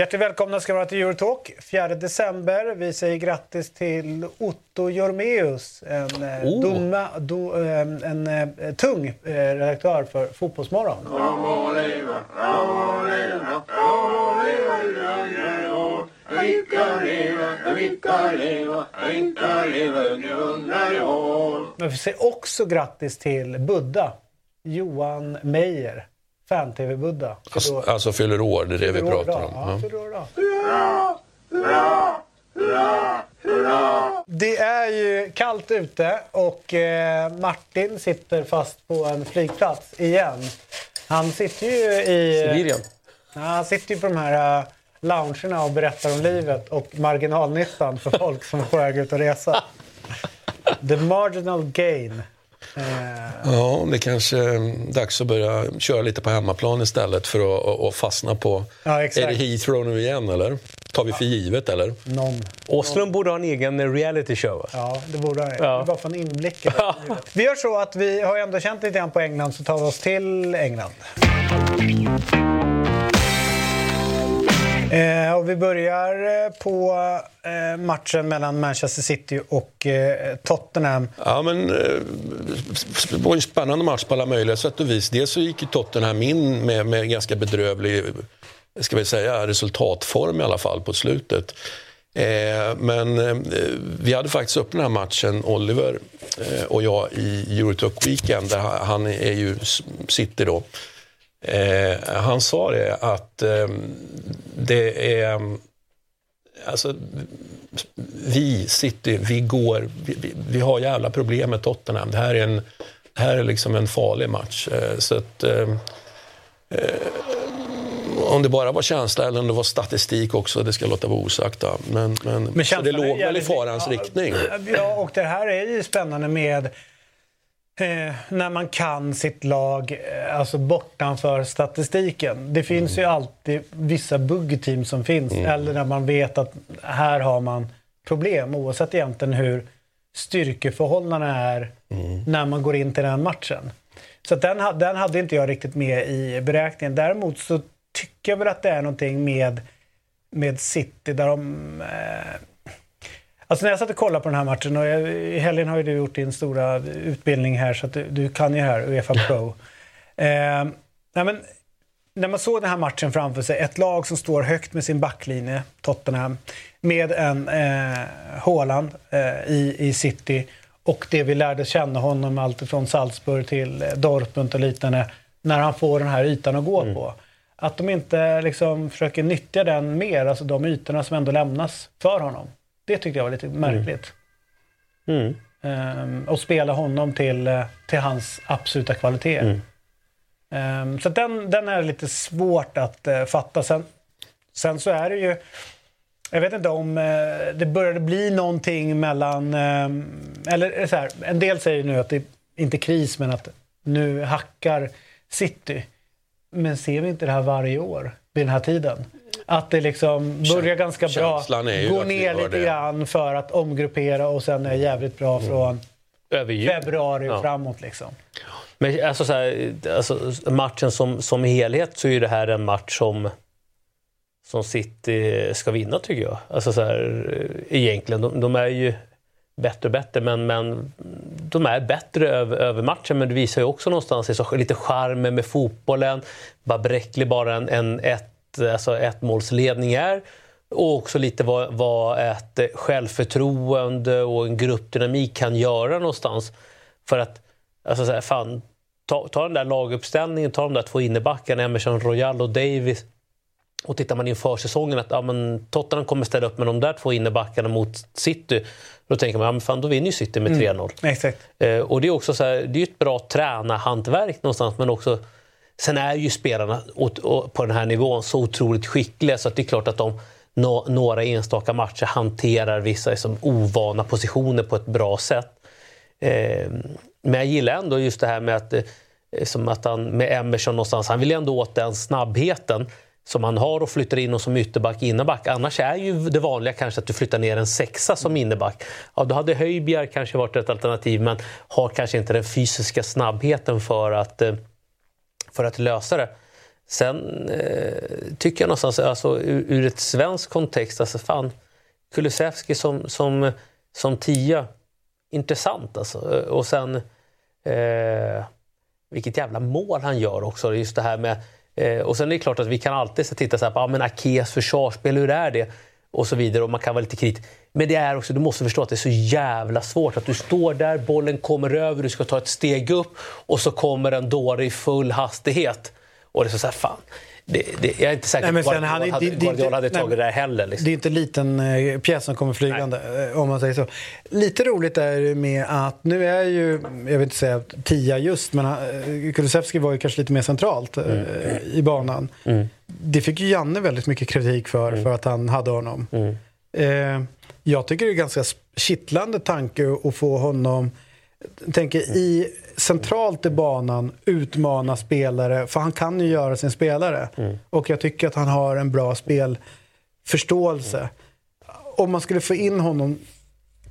Hjärtligt välkomna ska vara till Eurotalk 4 december. Vi säger grattis till Otto Jormeus, en, eh, Oh. dumma, do, eh, en, eh, tung redaktör för Fotbollsmorgon. Men vi säger också grattis till Buddha, Johan Meijer, fan-tv-Buddha. Alltså, alltså fyller år, det är det vi pratar om. Ja, Ja. fyller år idag. Det är ju kallt ute och eh, Martin sitter fast på en flygplats igen. Han sitter ju i... Sibirien. Ja, han sitter ju på de här uh, loungerna och berättar om livet och marginalnyttan för folk som är på väg ut och resa. The marginal gain. Eh, Ja, det kanske är dags att börja köra lite på hemmaplan istället för att fastna på... Ja. Är det Heathrow nu igen eller? Tar vi för givet eller? någon. Åström borde ha en egen reality show. Ja, det borde han. Ja. Det var för en inblick. det. Vi gör så att vi har ändå känt lite grann på England så tar vi oss till England. Eh, och vi börjar eh, på eh, matchen mellan Manchester City och eh, Tottenham. Ja, men eh, det var en spännande match på alla möjliga sätt och vis. Dels så gick ju Tottenham in med, med ganska bedrövlig ska vi säga, resultatform i alla fall på slutet. Eh, men eh, vi hade faktiskt upp den här matchen, Oliver eh, och jag, i Eurotalk Weekend. Där han är ju City då. Eh, han sa det att eh, det är... Alltså, vi, City, vi går... Vi, vi, har jävla problem med Tottenham. Det här är, en, det här är liksom en farlig match. Eh, så att, eh, eh, om det bara var känsla eller om det var statistik också, det ska jag låta vara osagt. Men, men, så det låg väl i farans ja, riktning. Ja, och det här är ju spännande med eh, när man kan sitt lag eh, alltså bortanför statistiken. Det finns ju alltid vissa buggteam som finns eller när man vet att här har man problem oavsett egentligen hur styrkeförhållandena är när man går in till den matchen. Så den, den hade inte jag riktigt med i beräkningen. Däremot så tycker jag väl att det är någonting med, med City där de... Eh, Alltså när jag satt och kollade på den här matchen och jag, i helgen har ju du gjort din stora utbildning här så att du, du kan ju här, Uefa Pro. Eh, nej men, när man såg den här matchen framför sig, ett lag som står högt med sin backlinje, Tottenham, med en eh, Haaland eh, i, i City och det vi lärde känna honom allt från Salzburg till eh, Dortmund och liknande, när han får den här ytan att gå på. Att de inte liksom försöker nyttja den mer, alltså de ytorna som ändå lämnas för honom. Det tyckte jag var lite märkligt. Mm. Ehm, och spela honom till, eh, till hans absoluta kvaliteter. Mm. Ehm, så den, den är lite svårt att eh, fatta. Sen, sen så är det ju... Jag vet inte om eh, det började bli någonting mellan... ehm, eller så här, en del säger nu att det inte är kris men att nu hackar City. Men ser vi inte det här varje år vid den här tiden? Att det liksom börjar ganska bra, går ner lite det. grann för att omgruppera och sen är jävligt bra från Över jul. februari och Ja. framåt liksom. Men alltså, så här, alltså, matchen som, som helhet så är det här en match som, som City ska vinna tycker jag. Alltså, så här, egentligen, de, de är ju bättre och bättre men, men de är bättre över, över matchen men det visar ju också någonstans så, lite charmen med fotbollen. Vad bräcklig bara en, en ett, alltså ett målsledning är. Och också lite vad, vad ett självförtroende och en gruppdynamik kan göra någonstans. För att, alltså så här, fan, ta, ta den där laguppställningen, ta de där två innebackarna, Emerson Royal och Davis. Och tittar man inför säsongen att ja, men Tottenham kommer ställa upp med de där två innebackarna mot City. Då tänker man, ja, men fan, då vinner ju City med 3-0. Exakt. Eh, och det är också så här, det är ett bra tränarhantverk någonstans men också Sen är ju spelarna på den här nivån så otroligt skickliga så att det är klart att de några enstaka matcher hanterar vissa liksom ovana positioner på ett bra sätt. Ehm, men jag gillar ändå just det här med att, eh, som att han med Emerson någonstans, han vill ändå åt den snabbheten som han har och flyttar in och som ytterback, innerback. Annars är ju det vanliga kanske att du flyttar ner en sexa som innerback. Ja, då hade Höjbjerg kanske varit ett alternativ men har kanske inte den fysiska snabbheten för att, eh, för att lösa det. Sen eh, tycker jag någonstans, alltså, ur, ur ett svensk kontext, alltså fan, Kulusevski som, som, som tia, intressant alltså. Eh, och sen eh, vilket jävla mål han gör också. Just det här med, eh, och sen är det klart att vi kan alltid titta så här på ah, men Akes försvarsspel, hur är det? Och så vidare. Och man kan vara lite kritisk. Men det är också, du måste förstå att det är så jävla svårt. Att du står där, bollen kommer över, du ska ta ett steg upp och så kommer en dåre i full hastighet. Och det är så här, fan. Det, det, jag är inte säker på att Guardiola, hade, Guardiola hade tagit nej, det här heller. Liksom. Det är inte en liten eh, pjäs som kommer flygande, nej. Eh, om man säger så. Lite roligt är det med att nu är ju, jag vill inte säga tia just, men uh, Kulusevski var ju kanske lite mer centralt uh, mm. i banan. Mm. Det fick ju Janne väldigt mycket kritik för, mm. för att han hade honom. Mm. Uh, jag tycker det är ganska kittlande tanke att få honom tänker i centralt i banan utmana spelare, för han kan ju göra sin spelare. Mm. Och jag tycker att han har en bra spelförståelse. Mm. Om man skulle få in honom,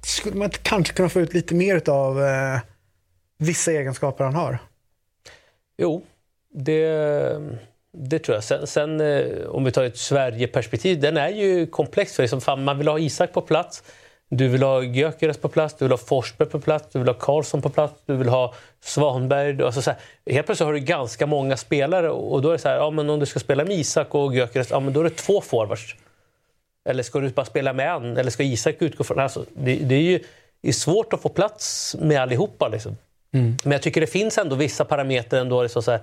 skulle man kanske kunna få ut lite mer av eh, vissa egenskaper han har? Jo, det, det tror jag. Sen, sen eh, om vi tar ett Sverige-perspektiv, den är ju komplex. För liksom, man vill ha Isak på plats. Du vill ha Gyökeres på plats, du vill ha Forsberg på plats, du vill ha Karlsson på plats, du vill ha Svanberg. Alltså så här, helt plötsligt har du ganska många spelare och då är det så här, ja, men om du ska spela med Isak och Gyökeres, ja, men då är det två forwards. Eller ska du bara spela med en? Eller ska Isak utgå från... Alltså, det, det är ju det är svårt att få plats med allihopa. Liksom. Mm. Men jag tycker det finns ändå vissa parametrar. Ändå, liksom så här,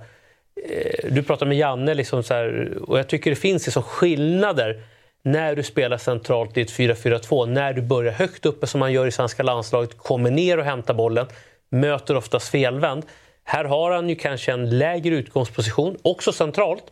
eh, du pratar med Janne liksom så här, och jag tycker det finns liksom skillnader när du spelar centralt i ett 4-4-2, när du börjar högt uppe som man gör i svenska landslaget, kommer ner och hämtar bollen, möter oftast felvänd. Här har han ju kanske en lägre utgångsposition, också centralt,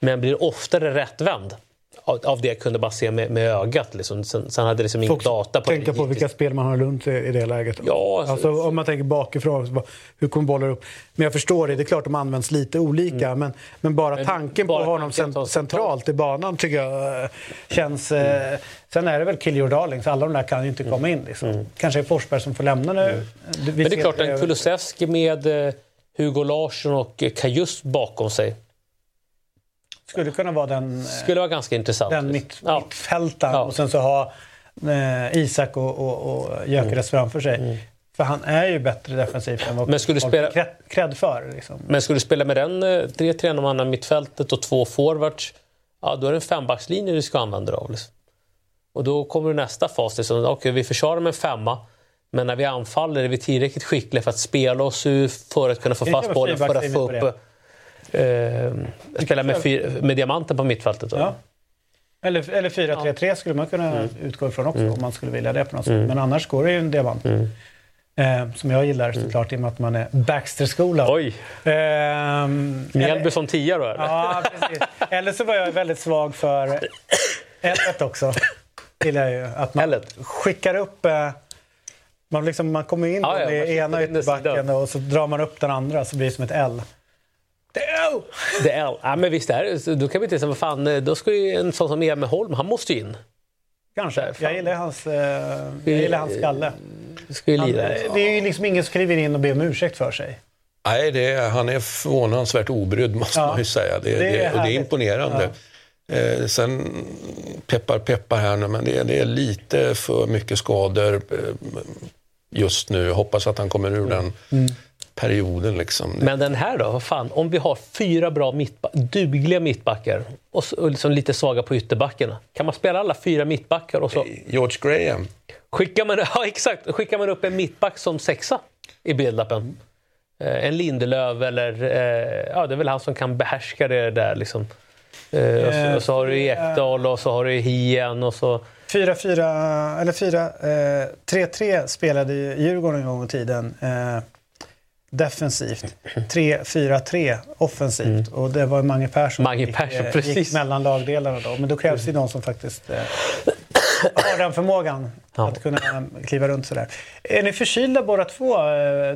men blir oftare rättvänd av det jag kunde bara se med, med ögat. Liksom. Sen, sen hade liksom ingen data på tänka det. på vilka spel man har runt i det läget. Ja, alltså, alltså, om man tänker bakifrån, hur kommer bollar upp? Men jag förstår det, det är klart de används lite olika. Mm. Men, men bara men tanken bara på honom tanken centralt i banan tycker jag eh, känns... Mm. Eh, sen är det väl kill your darlings, alla de där kan ju inte komma in. Liksom. Mm. Kanske är Forsberg som får lämna nu. Mm. Men det är klart, en Kulusevski med eh, Hugo Larsson och Kajust bakom sig skulle kunna vara den, skulle vara ganska intressant. den mitt, ja. mittfältaren. Ja. Och sen så ha eh, Isak och, och, och Gyökeres mm. framför sig. Mm. För han är ju bättre defensivt än vad men skulle spela, cred, för. Liksom. Men skulle du spela med den 3-3 eh, man har mittfältet och två forwards, ja, då är det en fembackslinje du ska använda av. Liksom. Och då kommer nästa fas. Liksom, okay, vi försvarar med en femma. Men när vi anfaller är vi tillräckligt skickliga för att spela oss ur för att kunna få fast bollen för att få upp eh, spela med, fyr, med diamanten på mittfältet. Då. Ja. Eller, eller 4-3-3 ja. skulle man kunna mm. utgå ifrån också mm. om man skulle vilja det på något sätt. Mm. Men annars går det ju en diamant. Mm. Eh, som jag gillar mm. såklart i och med att man är Baxter-skolan. Oj! Eh, Mjällby som tia då eller? Ja, precis. Eller så var jag väldigt svag för L1 också. Gillar jag ju. Att man L1. skickar upp... Eh, man, liksom, man kommer in ah, ja, i ena ytterbacken och så drar man upp den andra så blir det som ett L. The L! The L. Ja, men visst är det. Då kan vi inte säga, vad fan, eh, då ska ju en sån som Emil Holm, han måste ju in. Kanske. Jag gillar hans, eh, jag gillar hans skalle. Ska han, det är ju liksom ingen som skriver in och ber om ursäkt för sig. Nej, det är, han är förvånansvärt obrydd måste ja, man ju säga. Det, det, är, det, och det är imponerande. Ja. Eh, sen peppar peppar här nu, men det, det, är lite för mycket skador eh, just nu. Hoppas att han kommer ur den. Mm perioden. Liksom. Men den här då? Vad fan? Om vi har fyra bra mittbackar, dugliga mittbackar och, och liksom lite svaga på ytterbackarna. Kan man spela alla fyra mittbackar? Och så... George Graham. Skickar man, ja, exakt. Skickar man upp en mittback som sexa i build-upen? Eh, en Lindelöf eller... Eh, ja, det är väl han som kan behärska det där liksom. Eh, och, så, och, så, har du Ekdal och så har du Hien och så... 4-4, eller 4, 3-3 eh, spelade Djurgården en gång i tiden. Eh, defensivt. 3-4-3 offensivt. Mm. Och det var Mange Persson Mange Persson gick, eh, gick mellan lagdelarna då. Men då krävs det någon som faktiskt eh, har den förmågan ja. att kunna kliva runt sådär. Är ni förkylda båda två?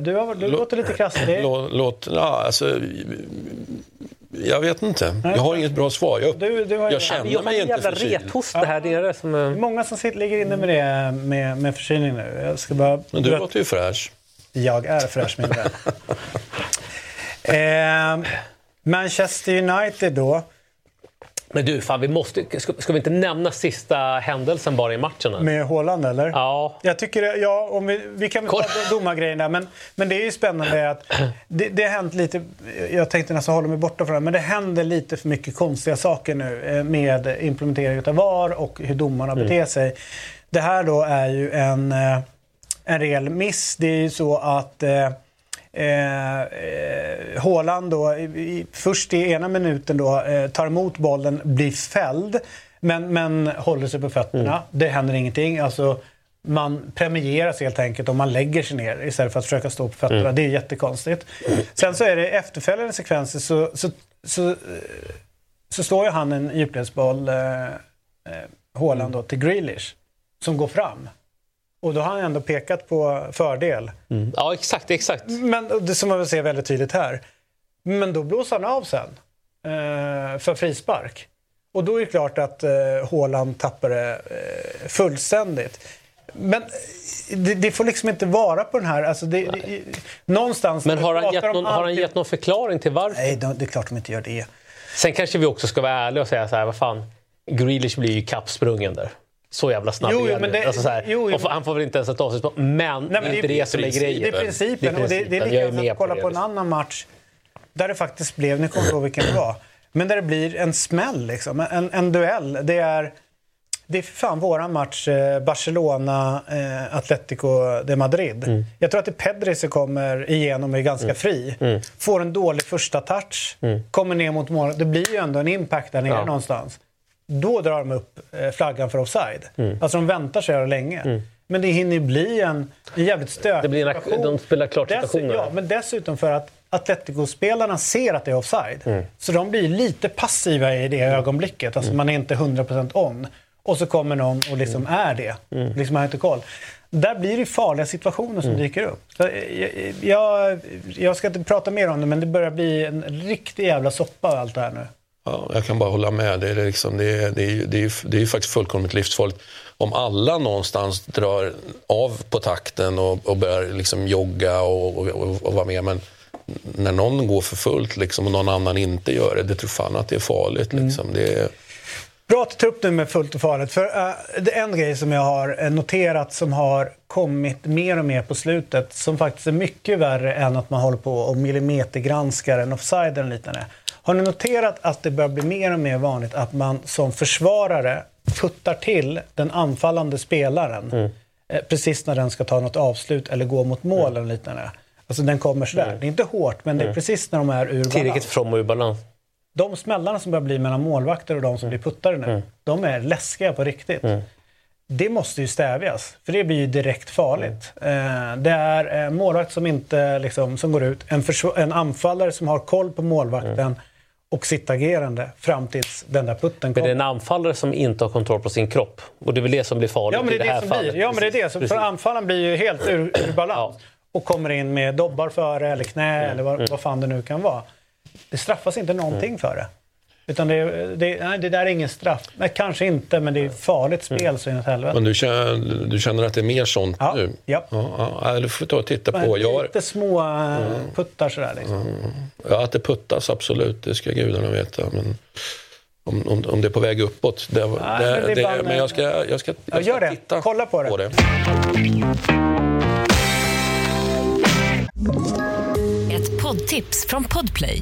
Du, har, du låter lite krasslig. Låt, låt, ja, alltså, Jag vet inte. Jag har inget bra svar. Jag, Du- du har- jag känner Jag har mig inte jävla förkyld. rethosta här nere. Som, eh, Många som sitter, ligger inne med det med, med förkylning nu. Jag ska bara... Men du låter ju fräsch. Jag är fräsch min vän. eh, Manchester United då. men du, fan, vi måste, ska, ska vi inte nämna sista händelsen bara i matchen? Här? Med Haaland eller? Ja. Jag tycker, ja, om vi, vi kan väl ta domargrejerna, men, men det är ju spännande att det, det har hänt lite, jag tänkte nästan hålla mig borta från det, men det händer lite för mycket konstiga saker nu eh, med implementering av VAR och hur domarna beter sig. Det här då är ju en, eh, en rejäl miss. Det är ju så att eh, Eh, eh, Haaland då, i, i, först i ena minuten då, eh, tar emot bollen, blir fälld. Men, men håller sig på fötterna. Det händer ingenting. Alltså, man premieras helt enkelt om man lägger sig ner istället för att försöka stå på fötterna. Det är jättekonstigt. Sen så är det efterföljande sekvenser så, så, så, eh, så står ju han en djupledsboll, eh, eh, Haaland då, till Grealish. Som går fram. Och då har han ändå pekat på fördel. Mm. Ja, exakt. exakt. Men det som man vill se väldigt tydligt här. Men då blåser han av sen. Eh, för frispark. Och då är det klart att eh, Haaland tappar det eh, fullständigt. Men eh, det, det får liksom inte vara på den här... Alltså det, det, någonstans... Men har han, gett någon, har han gett någon förklaring till varför? Nej, de- det är klart de inte gör det. Sen kanske vi också ska vara ärliga och säga så här, vad fan, Grealish blir ju kappsprungen där. Så jävla snabb Jo, är men det- alltså så här, jo, jo, han får väl inte ens ett avslut på. Men, Nej, men det är inte det, som är grejen. Det är principen. Det är Och det, det är likadant att kolla det, på en annan match där det faktiskt blev, nu kommer jag ihåg vilken det var, men där det blir en smäll liksom. En, en duell. Det är, det är för fan våran match eh, Barcelona, eh, Atletico de Madrid. Mm. Jag tror att det är Pedri som kommer igenom är ganska fri. Mm. Får en dålig första touch, kommer ner mot målet. Det blir ju ändå en impact där nere Ja. någonstans. Då drar de upp eh, flaggan för offside. Mm. Alltså de väntar så här länge. Men det hinner bli en, en jävligt stökig Det blir en, de spelar klart situationer. Ja, men dessutom för att Atletico-spelarna ser att det är offside. Mm. Så de blir lite passiva i det ögonblicket. Alltså man är inte 100% on. Och så kommer någon och liksom Mm. är det. Liksom har inte koll. Där blir det farliga situationer som dyker upp. Så eh, jag, jag, jag ska inte prata mer om det, men det börjar bli en riktig jävla soppa allt det här nu. Ja, jag kan bara hålla med. Det är, liksom, det är, det är, det är, det är faktiskt fullkomligt livsfarligt. Om alla någonstans drar av på takten och, och börjar liksom jogga och, och, och, och vara med. Men när någon går för fullt liksom, och någon annan inte gör det, det tror fan att det är farligt. Liksom. Det är, Bra att du tar upp det med fullt och farligt. För eh, det är en grej som jag har eh, noterat som har kommit mer och mer på slutet som faktiskt är mycket värre än att man håller på och millimetergranskar en offside eller liknande. Har ni noterat att det börjar bli mer och mer vanligt att man som försvarare puttar till den anfallande spelaren eh, precis när den ska ta något avslut eller gå mot mål eller liknande. Alltså den kommer sådär. Det är inte hårt, men det är precis när de är ur balans. Tillräckligt from och ur balans. De smällarna som börjar bli mellan målvakter och de som blir puttade nu, de är läskiga på riktigt. Det måste ju stävjas, för det blir ju direkt farligt. Eh, det är en målvakt som inte liksom, som går ut, en, en anfallare som har koll på målvakten och sitt agerande fram tills den där putten Men det är kommer. en anfallare som inte har kontroll på sin kropp. Och det är väl det som blir farligt Ja, men det i det är här som fallet. blir. Ja, men det är det. Precis. för anfallaren blir ju helt ur, ur balans. Och kommer in med dobbar före eller knä eller vad, vad fan det nu kan vara. Det straffas inte någonting för det. Utan det, det, nej, det där är ingen straff. Nej, kanske inte, men det är farligt spel så inåt helvete. men du känner, du känner att det är mer sånt Ja, nu? ja. Ja, ja, du får ta och titta Men på. Jag har, Lite små eh, puttar sådär liksom. ja, att det puttas, absolut. Det ska gudarna veta. Men om, om, om det är på väg uppåt. Det, Nej, det, men det är det, bara- men jag ska, jag ska, Ja, jag ska gör det. titta Kolla på det. på det. Ett poddtips från Podplay.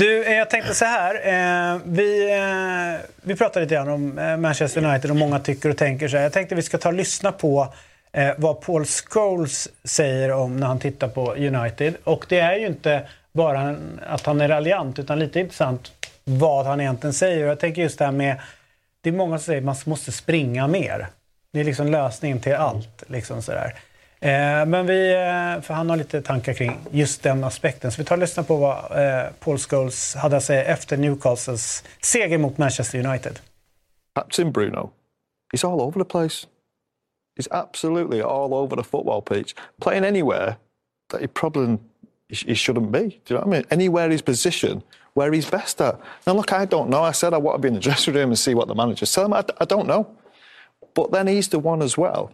Du, eh, jag tänkte så här. Eh, vi, eh, vi pratade lite grann om eh, Manchester United och många tycker och tänker så här. Jag tänkte vi ska ta och lyssna på eh, vad Paul Scholes säger om när han tittar på United. Och det är ju inte bara att han är raljant utan lite intressant vad han egentligen säger. Jag tänker just det här med, det är många som säger att man måste springa mer. Det är liksom lösningen till allt. Liksom sådär. Eh, men vi, eh, för han har lite tankar kring just den aspekten. Så vi tar och lyssnar på vad eh, Paul Scholes hade att säga efter Newcastles seger mot Manchester United. Captain Bruno, he's all over the place. He's absolutely all over the football pitch, playing anywhere that he probably he shouldn't be. Do you know what I mean? Anywhere his position, where he's best at. Now, look, I don't know. I said I want to be in the dressing room and see what the managers tell him. I, I don't know. But then he's the one as well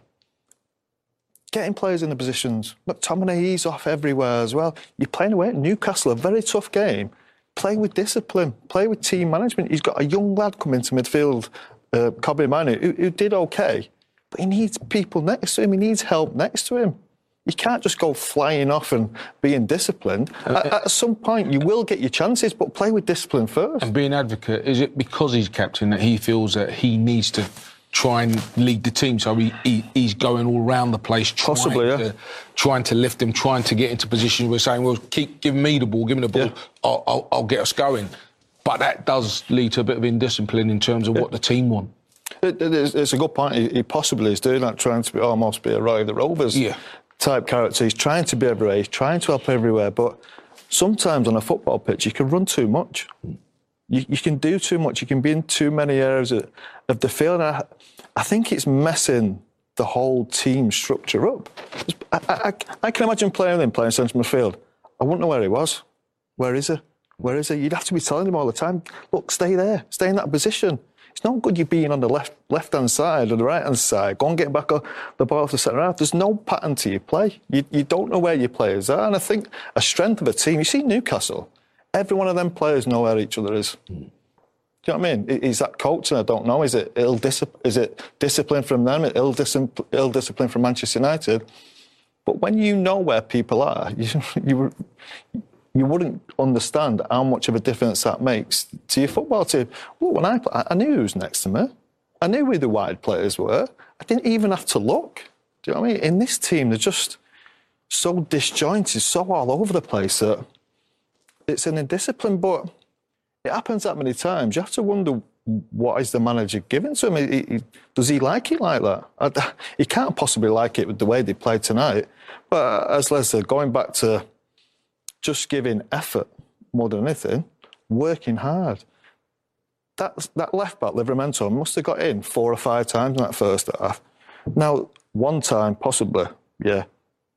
getting players in the positions. McTominay, he's off everywhere as well. You're playing away at Newcastle, a very tough game. Play with discipline, play with team management. He's got a young lad coming to midfield, uh, Kobe Manu, who, who did okay, but he needs people next to him. He needs help next to him. You can't just go flying off and being disciplined. Uh, at, at, some point, you will get your chances, but play with discipline first. And being an advocate, is it because he's captain that he feels that he needs to try and lead the team. So he, he he's going all around the place, trying Possibly, yeah. to trying to lift them, trying to get into positions. We're saying, well, keep giving me the ball, give me the ball, yeah. I'll, I'll, I'll, get us going. But that does lead to a bit of indiscipline in terms of yeah. what the team want. It, it is, it's a good point. He, he, possibly is doing that, trying to be, oh, almost be a Roy of the Rovers yeah. type character. He's trying to be everywhere. He's trying to help everywhere, but sometimes on a football pitch you can run too much. You, you can do too much. You can be in too many areas of, of the field. I, I think it's messing the whole team structure up. I, I, I can imagine playing him playing centre midfield. I wouldn't know where he was. Where is he? Where is he? You'd have to be telling him all the time, look, stay there, stay in that position. It's not good you being on the left left hand side or the right hand side. Go and get back the ball off the centre half. There's no pattern to your play. You, you don't know where your players are. And I think a strength of a team, you see Newcastle, every one of them players know where each other is. Mm. Do you know what I mean? Is that coaching? I don't know. Is it ill discipline? Is it discipline from them? Ill, discipline, ill discipline from Manchester United? But when you know where people are, you, you you wouldn't understand how much of a difference that makes to your football team. Well, when I I knew who was next to me. I knew who the wide players were. I didn't even have to look. Do you know what I mean? In this team, they're just so disjointed, so all over the place that it's an indiscipline. But it happens that many times. You have to wonder what is the manager giving to him? He, he, does he like it like that? I, he can't possibly like it with the way they played tonight. But as Les said, going back to just giving effort more than anything, working hard. That, that left back, Livramento, must have got in four or five times in that first half. Now, one time, possibly, yeah.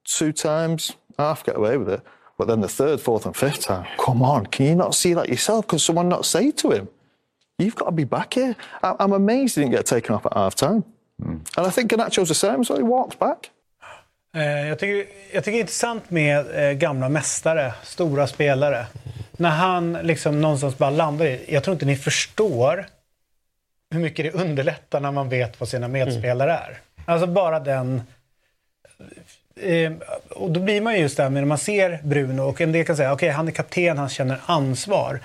Two times, half get away with it. But then the third, fourth, and fifth time, come on, can you not see that yourself? Can someone not say to him, you've got to be back here? I'm amazed he didn't get taken off at half time. Mm. And I think Ganacho's the same, so he walks back. Eh, jag tycker, jag tycker det är intressant med eh, gamla mästare, stora spelare. När han liksom någonstans bara landar i, jag tror inte ni förstår hur mycket det underlättar när man vet vad sina medspelare är. Alltså bara den eh, och då blir man ju just där med när man ser Bruno och en del kan säga okej okay, han är kapten, han känner ansvar.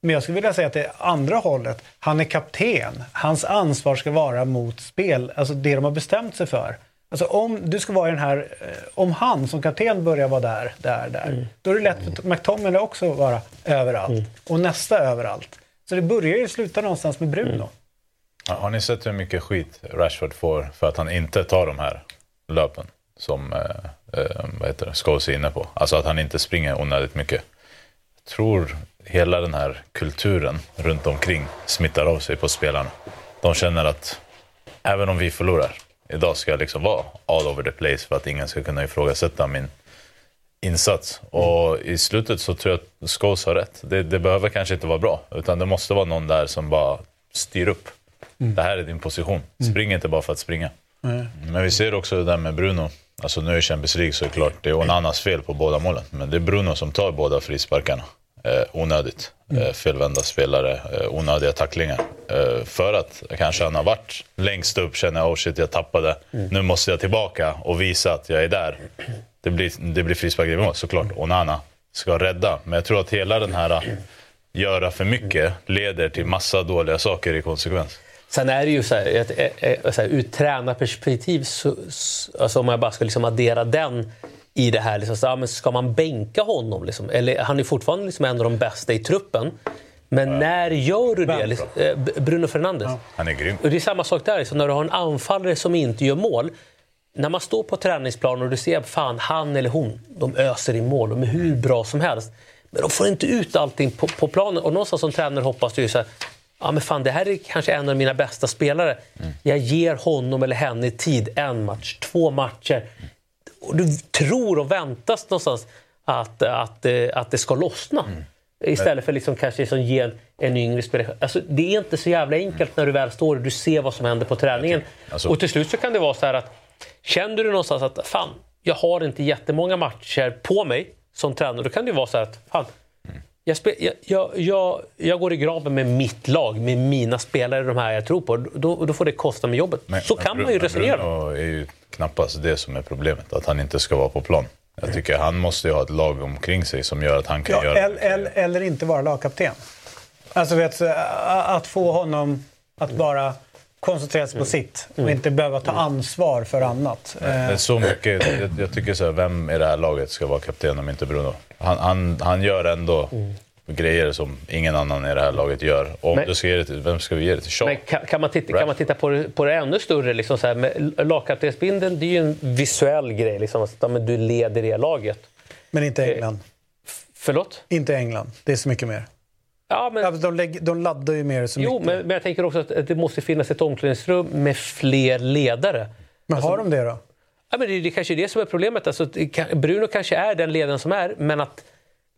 Men jag skulle vilja säga att det är andra hållet. Han är kapten. Hans ansvar ska vara mot spel, alltså det de har bestämt sig för. Alltså om du ska vara i den här, eh, om han som kapten börjar vara där, där, där. Mm. Då är det lätt för McTominay också att vara överallt. Mm. Och nästa överallt. Så det börjar ju sluta någonstans med Bruno. Mm. Ja, har ni sett hur mycket skit Rashford får för att han inte tar de här löpen? Som eh, eh, vad heter det, Scholes är inne på. Alltså att han inte springer onödigt mycket. Jag tror hela den här kulturen runt omkring smittar av sig på spelarna. De känner att även om vi förlorar, idag ska jag liksom vara all over the place för att ingen ska kunna ifrågasätta min insats. Och i slutet så tror jag att Scholes har rätt. Det, det, behöver kanske inte vara bra, utan det måste vara någon där som bara styr upp. Mm. Det här är din position. Spring inte bara för att springa. Mm. Men vi ser också det där med Bruno. Alltså nu är Champions League såklart, det är Onanas fel på båda målen. Men det är Bruno som tar båda frisparkarna. Eh, onödigt. Mm. Eh, felvända spelare, eh, onödiga tacklingar. Eh, för att kanske han har varit längst upp, känner jag, oh shit jag tappade. Mm. Nu måste jag tillbaka och visa att jag är där. Det blir, det blir frispark i mål, såklart. Onana ska rädda. Men jag tror att hela den här eh, göra för mycket leder till massa dåliga saker i konsekvens. Sen är det ju så här, ett, ett, ett, ur tränarperspektiv, så, alltså om jag bara ska liksom addera den i det här. Liksom, så, ja, men ska man bänka honom? Liksom? Eller, han är fortfarande liksom en av de bästa i truppen. Men när gör du det? Liksom, eh, Bruno Fernandes. Han är grym. Och det är samma sak där. Liksom, när du har en anfallare som inte gör mål. När man står på träningsplanen och du ser fan han eller hon, de öser in mål. De är hur bra som helst. Men de får inte ut allting på, på planen. Och någonstans som tränare hoppas du ju så här, ja men fan det här är kanske en av mina bästa spelare. Jag ger honom eller henne tid, en match, två matcher. Och du tror och väntas någonstans att, att, eh, att det ska lossna. Istället för liksom kanske liksom ge en, en yngre spelare. Alltså, det är inte så jävla enkelt när du väl står och du ser vad som händer på träningen. Alltså- Och till slut så kan det vara så här att känner du någonstans att fan, jag har inte jättemånga matcher på mig som tränare. Då kan det ju vara så här att fan, jag, spe, jag, jag, jag, jag går i graven med mitt lag, med mina spelare, de här jag tror på. Då, då får det kosta mig jobbet. Men- så men kan man ju resonera. Bruno är ju knappast det som är problemet, att han inte ska vara på plan. Jag tycker han måste ju ha ett lag omkring sig som gör att han kan Ja, göra eller, eller, eller inte vara lagkapten. Alltså vet, att få honom att bara koncentrera sig på sitt och inte behöva ta ansvar för annat. Eh, Men så mycket, jag, jag tycker så här, vem i det här laget ska vara kapten om inte Bruno? Han, han, han gör ändå grejer som ingen annan i det här laget gör. Om Men- du ska ge det till, vem ska vi ge det till? Shaw? Men kan, kan, man titta, kan man titta på det, på det ännu större? Liksom så här, med lagkaptensbindeln, det är ju en visuell grej. Liksom, att men du leder det laget. Men inte England. Förlåt? Inte England. Det är så mycket mer. Ja, men, Ja, De, lägger, de laddar ju mer så jo, mycket. men, men jag tänker också att det måste finnas ett omklädningsrum med fler ledare. Men har de det då? Ja, men det, det kanske är det som är problemet. Alltså, Bruno kanske är den ledaren som är, men att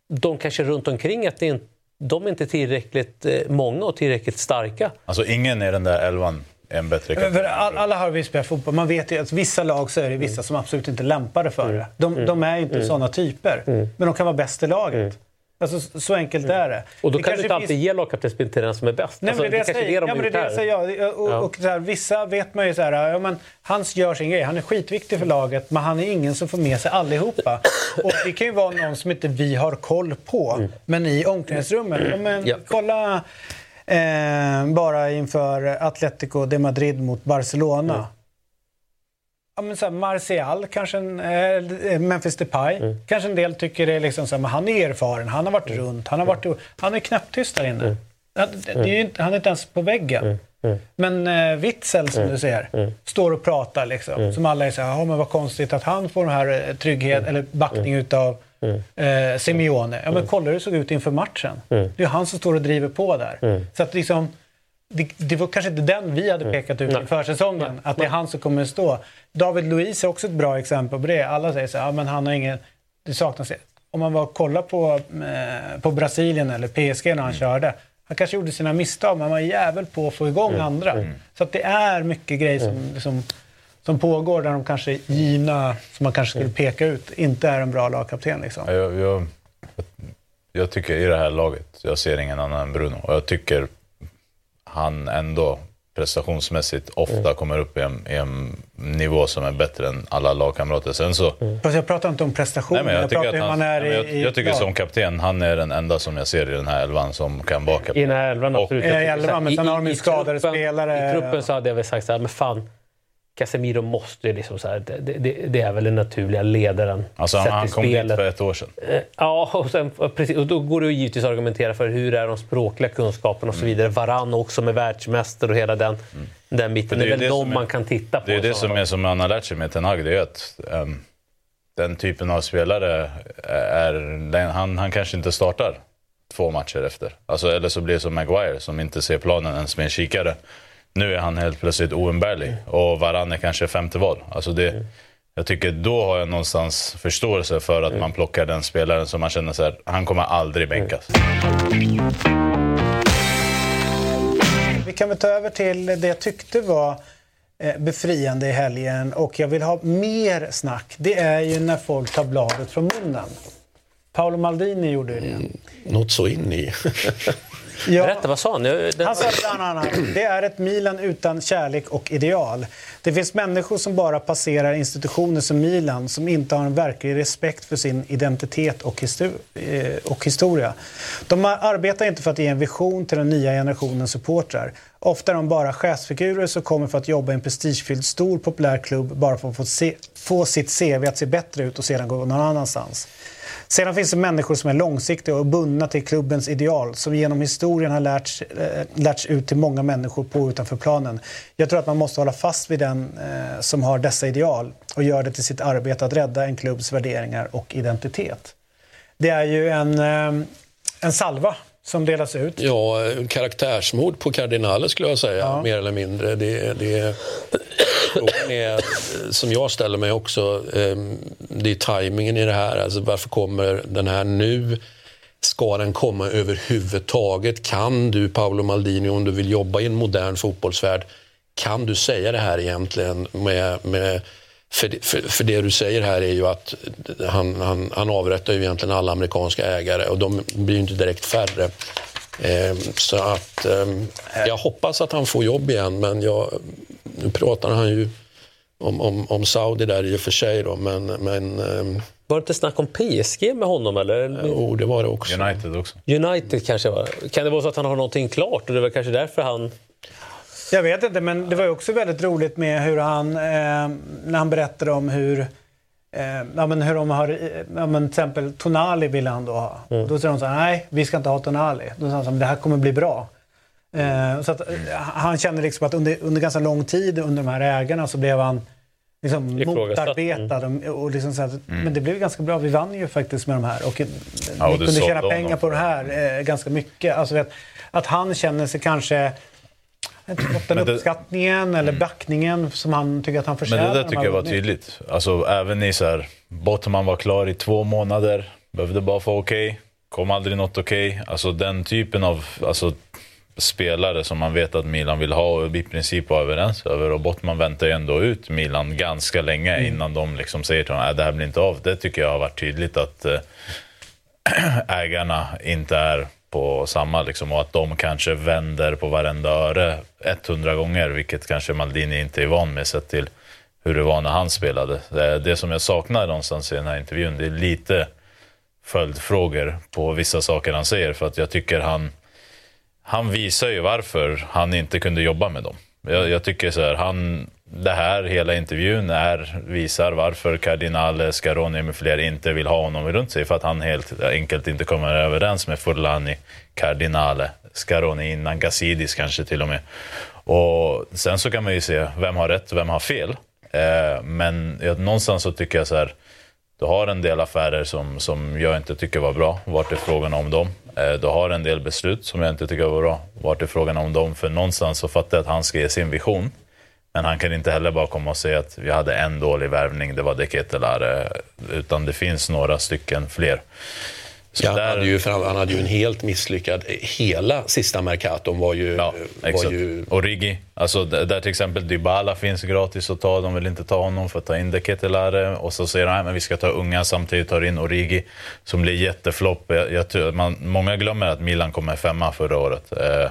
de kanske runt omkring att det inte, de är inte tillräckligt eh, många och tillräckligt starka. Alltså ingen i den där elvan är en bättre. För all, alla har vi spelat fotboll. Man vet ju att vissa lag så är det vissa som absolut inte är lämpade för det. De, de är inte sådana typer. Men de kan vara bäst i laget. Alltså, så- enkelt är det. Och då Det kan du inte alltid finns- ge lagkaptensbindeln till den som är bäst. Nej, Alltså, det, jag kanske säger. är det Ja, de men det jag här. säger. Ja, och, Ja. och så här, vissa vet man ju så här, ja, men han gör sin grej. Han är skitviktig för laget, men han är ingen som får med sig allihopa. Och det kan ju vara någon som inte vi har koll på. Men i omklädningsrummet, ja, men, Mm. Ja. kolla eh, bara inför Atletico de Madrid mot Barcelona. Mm. Ja, men så här, Martial, kanske en, eh, Memphis Depay. Mm. Kanske en del tycker det är liksom så här, men han är erfaren, han har varit runt, han har varit... Han är knäpptyst där inne. Mm. Han- är inte, han är inte ens på väggen. Men eh, Witzel som du ser, Mm. står och pratar liksom. Som alla är så här, ja men vad konstigt att han får den här eh, trygghet Mm. eller backning utav eh, Simeone. Ja men kolla hur det såg ut inför matchen. Det är ju han som står och driver på där. Så att liksom, det, det var kanske inte den vi hade pekat ut i försäsongen, att det är han som kommer att stå. David Luiz är också ett bra exempel på det. Alla säger så här, ja men han har ingen, det saknas om man var och kollar på, eh, på Brasilien eller PSG när han körde. Han kanske gjorde sina misstag, men han var jävel på att få igång andra. Så att det är mycket grejer som, som, som pågår där de kanske givna, som man kanske skulle peka ut, inte är en bra lagkapten. Liksom. Ja, Jag, jag, jag tycker i det här laget, jag ser ingen annan än Bruno. Och jag tycker han ändå prestationsmässigt ofta kommer upp i en, i en nivå som är bättre än alla lagkamrater. Sen så... Fast jag pratar inte om prestationer, Nej, men jag, jag, tycker pratar att hur han, man är nej, i, jag, i jag tycker lag. som kapten, han är den enda som jag ser i den här elvan som kan vara kapten. I den här elvan Och- absolut. Ja, i elvan, men sen har de ju i skadade spelare. I truppen så hade jag väl sagt så här, men fan. Casemiro måste ju liksom så här, det, det, det är väl den naturliga ledaren. Alltså han, han kom dit för ett år sedan. Eh, Ja, och, sen, precis, och då går det ju givetvis att argumentera för hur är de språkliga kunskaperna och Mm. så vidare. Varann också med världsmästare och hela den, den biten. Det är det är väl det de som är- man kan titta på. Det är det som, är, som man har lärt sig med Ten Hag, det är att ehm, den typen av spelare är, den, han, han kanske inte startar två matcher efter. Alltså, eller så blir det som Maguire som inte ser planen ens med en kikare. Nu är han helt plötsligt oumbärlig och Varann är kanske femte val. Alltså det, jag tycker då har jag någonstans förståelse för att man plockar den spelaren som man känner så här, han kommer aldrig bänkas. Vi kan väl ta över till det jag tyckte var eh, befriande i helgen och jag vill ha mer snack. Det är ju när folk tar bladet från munnen. Paolo Maldini gjorde ju det. Något så in i. Ja. Berätta, vad sa han? Den- Han sa bland annat, det är ett Milan utan kärlek och ideal. Det finns människor som bara passerar institutioner som Milan som inte har en verklig respekt för sin identitet och, eh, och historia. De ar- arbetar inte för att ge en vision till den nya generationen supportrar. Ofta är de bara chefsfigurer som kommer för att jobba i en prestigefylld stor populär klubb bara för att få, se, få sitt CV att se bättre ut och sedan gå någon annanstans. Sedan finns det människor som är långsiktiga och bundna till klubbens ideal som genom historien har lärts, eh, lärts ut till många människor på och utanför planen. Jag tror att man måste hålla fast vid den eh, som har dessa ideal och gör det till sitt arbete att rädda en klubbs värderingar och identitet. Det är ju en, eh, en salva som delas ut. Ja, karaktärsmord på kardinaler skulle jag säga, Ja. mer eller mindre. Det, det, frågan är, som jag ställer mig också, eh, det är tajmingen i det här. Alltså, varför kommer den här nu? Ska den komma överhuvudtaget? Kan du, Paolo Maldini, om du vill jobba i en modern fotbollsvärld, kan du säga det här egentligen med, med för, det- för, för det du säger här är ju att han, han, han avrättar ju egentligen alla amerikanska ägare och de blir ju inte direkt färre. Eh, så att eh, jag hoppas att han får jobb igen men jag, nu pratar han ju om, om, om Saudi där i och för sig då men, men eh, Var det inte snack om PSG med honom? Eller? oh, det var det också. United också. United kanske var. Kan det vara så att han har någonting klart och det var kanske därför han... Jag vet inte, men det var också väldigt roligt med hur han, eh, när han berättade om hur Eh, ja, men hur de har, ja, men till exempel Tonali ville han då ha. Mm. Då säger de så här, nej vi ska inte ha Tonali. Då sa han så här, det här kommer bli bra. Eh, så att, eh, han kände liksom att under, under ganska lång tid under de här ägarna så blev han liksom motarbetad. Och, och liksom så här, Men det blev ganska bra. Vi vann ju faktiskt med de här. Och eh, Ja, och vi kunde tjäna pengar på det här eh, ganska mycket. Alltså, vet, att han känner sig kanske inte fått den det- uppskattningen eller backningen som han tycker att han förtjänar. Men det där tycker jag var tydligt. Alltså även i så här, Botman var klar i två månader, behövde bara få okej, kom aldrig något okej. Alltså den typen av alltså, spelare som man vet att Milan vill ha och i princip var överens över. Och Botman väntar ju ändå ut Milan ganska länge Mm. innan de liksom säger till honom att det här blir inte av. Det tycker jag har varit tydligt att eh, ägarna inte är på samma liksom, och att de kanske vänder på varenda öre 100 gånger, vilket kanske Maldini inte är van med sett till hur det var när han spelade. Det, det som jag saknar någonstans i den här intervjun, det är lite följdfrågor på vissa saker han säger, för att jag tycker han, han visar ju varför han inte kunde jobba med dem. Jag, jag tycker så här, han, det här, hela intervjun, är, visar varför Cardinale, Scaroni med fler inte vill ha honom runt sig. För att han helt enkelt inte kommer överens med Furlani, Cardinale, Scaroni innan, Gassidis kanske till och med. Och sen så kan man ju se vem har rätt och vem har fel. Eh, men jag, någonstans så tycker jag så här, du har en del affärer som, som jag inte tycker var bra. Vart är frågan om dem? Eh, Du har en del beslut som jag inte tycker var bra. Vart är frågan om dem? För någonstans så fattar jag att han ska ge sin vision. Men han kan inte heller bara komma och säga att vi hade en dålig värvning, det var De Ketelare. Utan det finns några stycken fler. Så Ja, han, där- hade ju, för han, han hade ju en helt misslyckad... Hela sista Mercaton var ju... Ja, var ju Och Rigi. Alltså, där till exempel Dybala finns gratis att ta. De vill inte ta honom för att ta in De Ketelare. Och så säger de att vi ska ta unga samtidigt tar in Origi. Som blir jätteflopp. Jag, jag, man, många glömmer att Milan kom med femma förra året. Eh,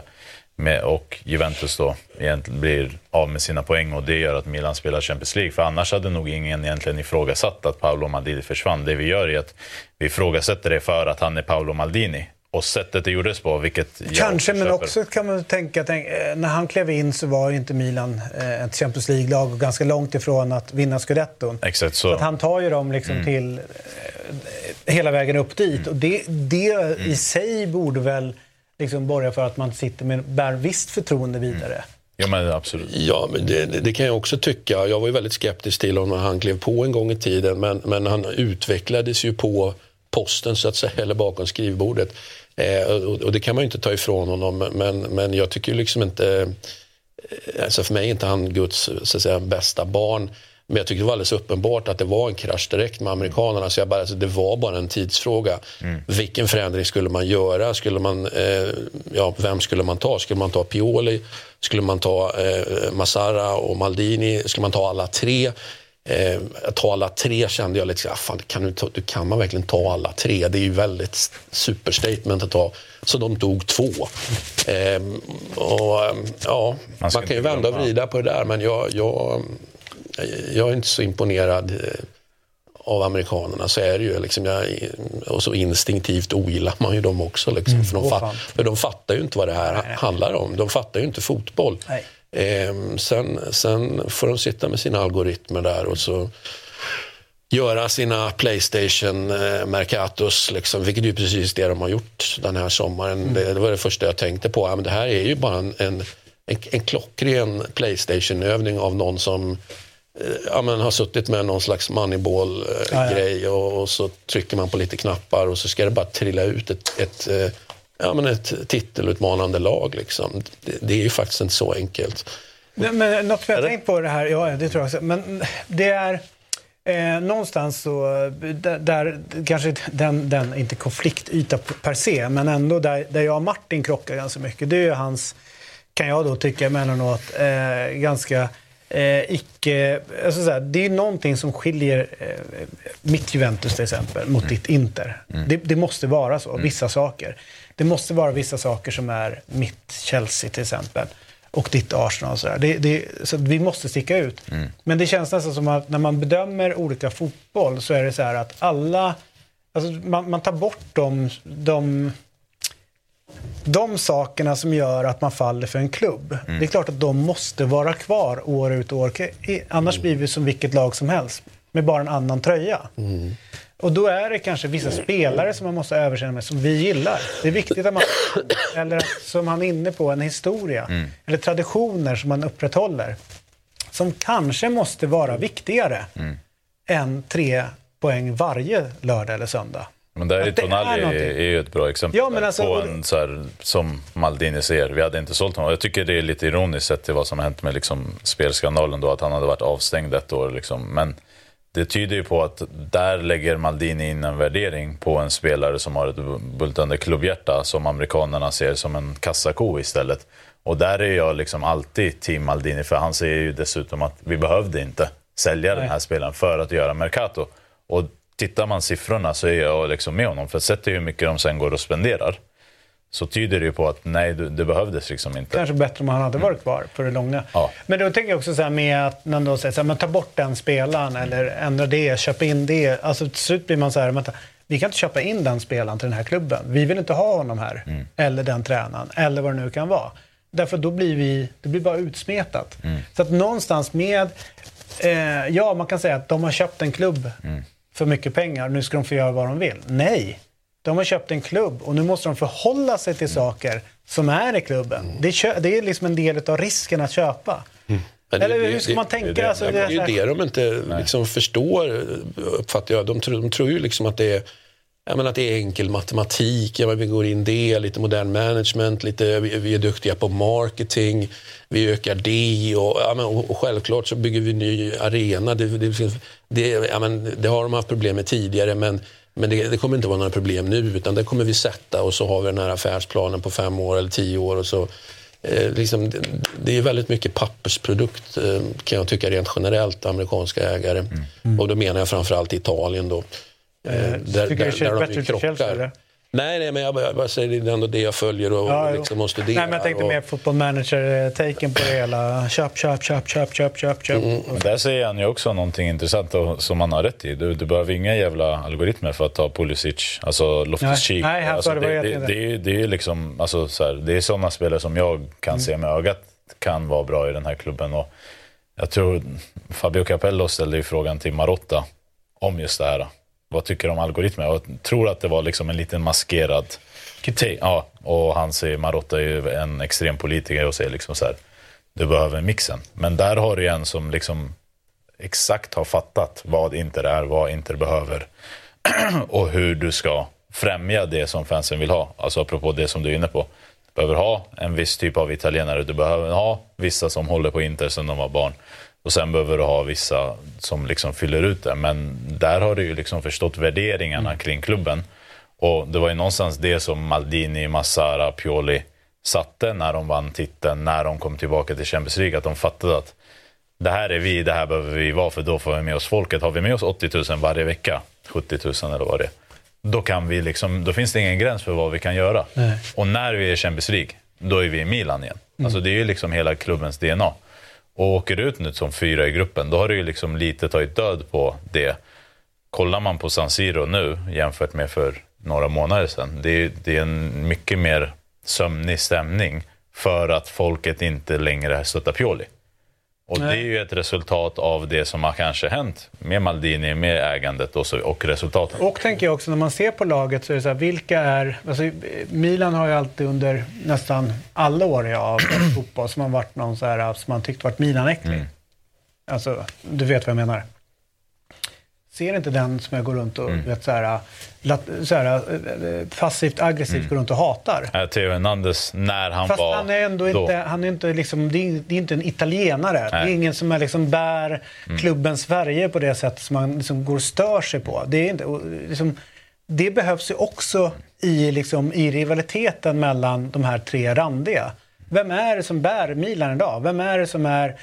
med, och Juventus då egentligen blir av med sina poäng och det gör att Milan spelar Champions League. För annars hade nog ingen egentligen ifrågasatt att Paolo Maldini försvann. Det vi gör är att vi ifrågasätter det för att han är Paolo Maldini. Och sättet det gjordes på, vilket jag Kanske, men också kan man tänka, tänk, eh, när han klev in så var ju inte Milan eh, ett Champions League-lag och ganska långt ifrån att vinna scudetton. Exakt så. Så att han tar ju dem liksom till eh, hela vägen upp dit. Och det, det i sig borde väl liksom borga för att man sitter med, bär visst förtroende vidare. Ja, men absolut. Ja, men det, det- kan jag också tycka. Jag var ju väldigt skeptisk till honom när han klev på en gång i tiden. Men, men han utvecklades ju på posten så att säga, eller bakom skrivbordet. Eh, och, och det kan man ju inte ta ifrån honom. Men, men jag tycker liksom inte... eh, Alltså för mig är inte han Guds så att säga, bästa barn. Men jag tycker det var alldeles uppenbart att det var en krasch direkt med amerikanerna. Så jag bara, alltså, det var bara en tidsfråga. Vilken förändring skulle man göra? Skulle man, eh, ja, vem skulle man ta? Skulle man ta Pioli? Skulle man ta eh, Massara och Maldini? Skulle man ta alla tre? Eh, att ta alla tre kände jag lite så här, fan, kan du, ta, du kan man verkligen ta alla tre? Det är ju väldigt superstatement att ta. Så de tog två. Eh, och, eh, ja, man, man kan ju vända och vrida på det där men jag, jag, jag är inte så imponerad eh, av amerikanerna så är det ju liksom, jag, och så instinktivt ogillar man ju dem också. Liksom, mm, för, de fatt, för de fattar ju inte vad det här nej, nej. handlar om. De fattar ju inte fotboll. Eh, sen, sen får de sitta med sina algoritmer där och så göra sina Playstation eh, Mercatus, liksom, vilket är ju precis det de har gjort den här sommaren. Mm. Det, det, var det första jag tänkte på. Ja, men det här är ju bara en, en, en, en klockren Playstation-övning av någon som ja, men har suttit med någon slags moneyball-grej ja, ja. och, och, så trycker man på lite knappar och så ska det bara trilla ut ett, ett, eh, ja, men ett titelutmanande lag. Liksom. Det, det, är ju faktiskt inte så enkelt. Men, men något vi har tänkt på det här, ja det tror jag också, men det är eh, någonstans så, där, där kanske den, den, inte konfliktyta per se, men ändå där, där jag och Martin krockar ganska mycket, det är ju hans, kan jag då tycka emellanåt, eh, ganska eh, icke... Alltså så här, det är någonting som skiljer eh, mitt Juventus till exempel mot mm. ditt Inter. Mm. Det, det, måste vara så, mm. vissa saker. Det måste vara vissa saker som är mitt Chelsea till exempel. Och ditt Arsenal och sådär. Det, det, så vi måste sticka ut. Mm. Men det känns nästan som att när man bedömer olika fotboll så är det så här att alla... Alltså man, man tar bort de, de de sakerna som gör att man faller för en klubb. Mm. Det är klart att de måste vara kvar år ut och år Annars mm. blir vi som vilket lag som helst med bara en annan tröja. Mm. Och då är det kanske vissa spelare som man måste överkänna med som vi gillar. Det är viktigt att man... Eller som han är inne på, en historia. Mm. Eller traditioner som man upprätthåller. Som kanske måste vara viktigare mm. än tre poäng varje lördag eller söndag. Men där är Tonali är, är ju ett bra exempel ja, alltså, på en så här, som Maldini ser. Vi hade inte sålt honom. Jag tycker det är lite ironiskt sett till vad som har hänt med liksom, spelskandalen då, att han hade varit avstängd ett år. Liksom. Men det tyder ju på att där lägger Maldini in en värdering på en spelare som har ett bultande klubbhjärta som amerikanerna ser som en kassako istället. Och där är jag liksom alltid team Maldini, för han säger ju dessutom att vi behövde inte sälja Nej. den här spelaren för att göra Mercato. Och tittar man siffrorna så är jag liksom med honom. För sett till hur mycket de sen går och spenderar så tyder det ju på att nej, det behövdes liksom inte. Kanske bättre om han hade varit kvar för det långa. Ja. Men då tänker jag också så här med att man då säger så här, men ta bort den spelaren eller ändra det, köpa in det. Alltså till slut blir man så här, vänta, vi kan inte köpa in den spelaren till den här klubben. Vi vill inte ha honom här. Mm. Eller den tränaren, eller vad det nu kan vara. Därför då blir vi, det blir bara utsmetat. Mm. Så att någonstans med, eh, ja man kan säga att de har köpt en klubb. Mm för mycket pengar, nu ska de få göra vad de vill. Nej, de har köpt en klubb och nu måste de förhålla sig till saker som är i klubben. Mm. Det, är, det är liksom en del av risken att köpa. Mm. Eller hur ska man tänka? Det, alltså, det, det, är ju det de inte liksom förstår, uppfattar jag. De, tror, de tror ju liksom att det är jag menar att det är enkel matematik, ja, vi går in det, lite modern management, lite, vi, är duktiga på marketing, vi ökar det och, ja, men, och självklart så bygger vi ny arena. Det, det, det, ja, men, det har de haft problem med tidigare men, men det, det, kommer inte vara några problem nu utan det kommer vi sätta och så har vi den här affärsplanen på fem år eller tio år och så eh, liksom, det, det är väldigt mycket pappersprodukt eh, kan jag tycka rent generellt, amerikanska ägare. Mm. Mm. Och då menar jag framförallt Italien då. Eh, där, där, där de krockar. Nej, nej, men jag, jag bara säger det är ändå det jag följer och, ja, liksom måste Nej, men jag tänkte och... mer football manager-taken på det hela. Köp, köp, köp, köp, köp, köp, köp. Mm. Där säger han ju också någonting intressant och, som han har rätt i. Du, du behöver inga jävla algoritmer för att ta Pulisic, alltså Loftus-Cheek. Nej, nej alltså, det, det, det, det, är, det är liksom, alltså, så här, det är sådana spelare som jag kan mm. se med ögat kan vara bra i den här klubben. Och jag tror Fabio Capello ställde ju frågan till Marotta om just det här vad tycker om algoritmer? Jag tror att det var liksom en liten maskerad kritik. Ja, och han säger, Marotta är ju en extrem politiker och säger liksom så här, du behöver mixen. Men där har du en som liksom exakt har fattat vad Inter är, vad Inter behöver och hur du ska främja det som fansen vill ha. Alltså apropå det som du är inne på. Du behöver ha en viss typ av italienare, du behöver ha vissa som håller på Inter sedan de var barn. Och sen behöver du ha vissa som liksom fyller ut det. Men där har du ju liksom förstått värderingarna mm. kring klubben. Och det var ju någonstans det som Maldini, Massara, Pioli satte när de vann titeln, när de kom tillbaka till Champions League. Att de fattade att det här är vi, det här behöver vi vara för då får vi med oss folket. Har vi med oss 80 000 varje vecka, 70 000 eller vad det är, då, kan vi liksom, då finns det ingen gräns för vad vi kan göra. Nej. Och när vi är i Champions League, då är vi i Milan igen. Alltså det är ju liksom hela klubbens DNA. Och åker du ut nu som fyra i gruppen, då har du ju liksom lite tagit död på det. Kollar man på San Siro nu jämfört med för några månader sedan, det är, det är en mycket mer sömnig stämning för att folket inte längre stöttar Pioli. Och det är ju ett resultat av det som har kanske hänt med Maldini, med ägandet och, så, och resultaten. Och tänker jag också när man ser på laget så är det så här, vilka är... Alltså, Milan har ju alltid under nästan alla år jag har fotboll som har varit någon så här, som man tyckt varit Milan-äcklig. Mm. Alltså, du vet vad jag menar. Ser inte den som jag går runt och vet, så här, så här, eh, passivt aggressivt går runt och hatar. Äh, Theo Hernandez, när han Fast var han är ändå då. inte, han är inte liksom, det är, det är inte en italienare. Det är Nej. Mm. ingen som är liksom bär klubbens färger på det sättet som man liksom går och stör sig på. Det, är inte, och liksom, det behövs ju också i, liksom, i rivaliteten mellan de här tre randiga. Vem är det som bär Milan idag? Vem är det som är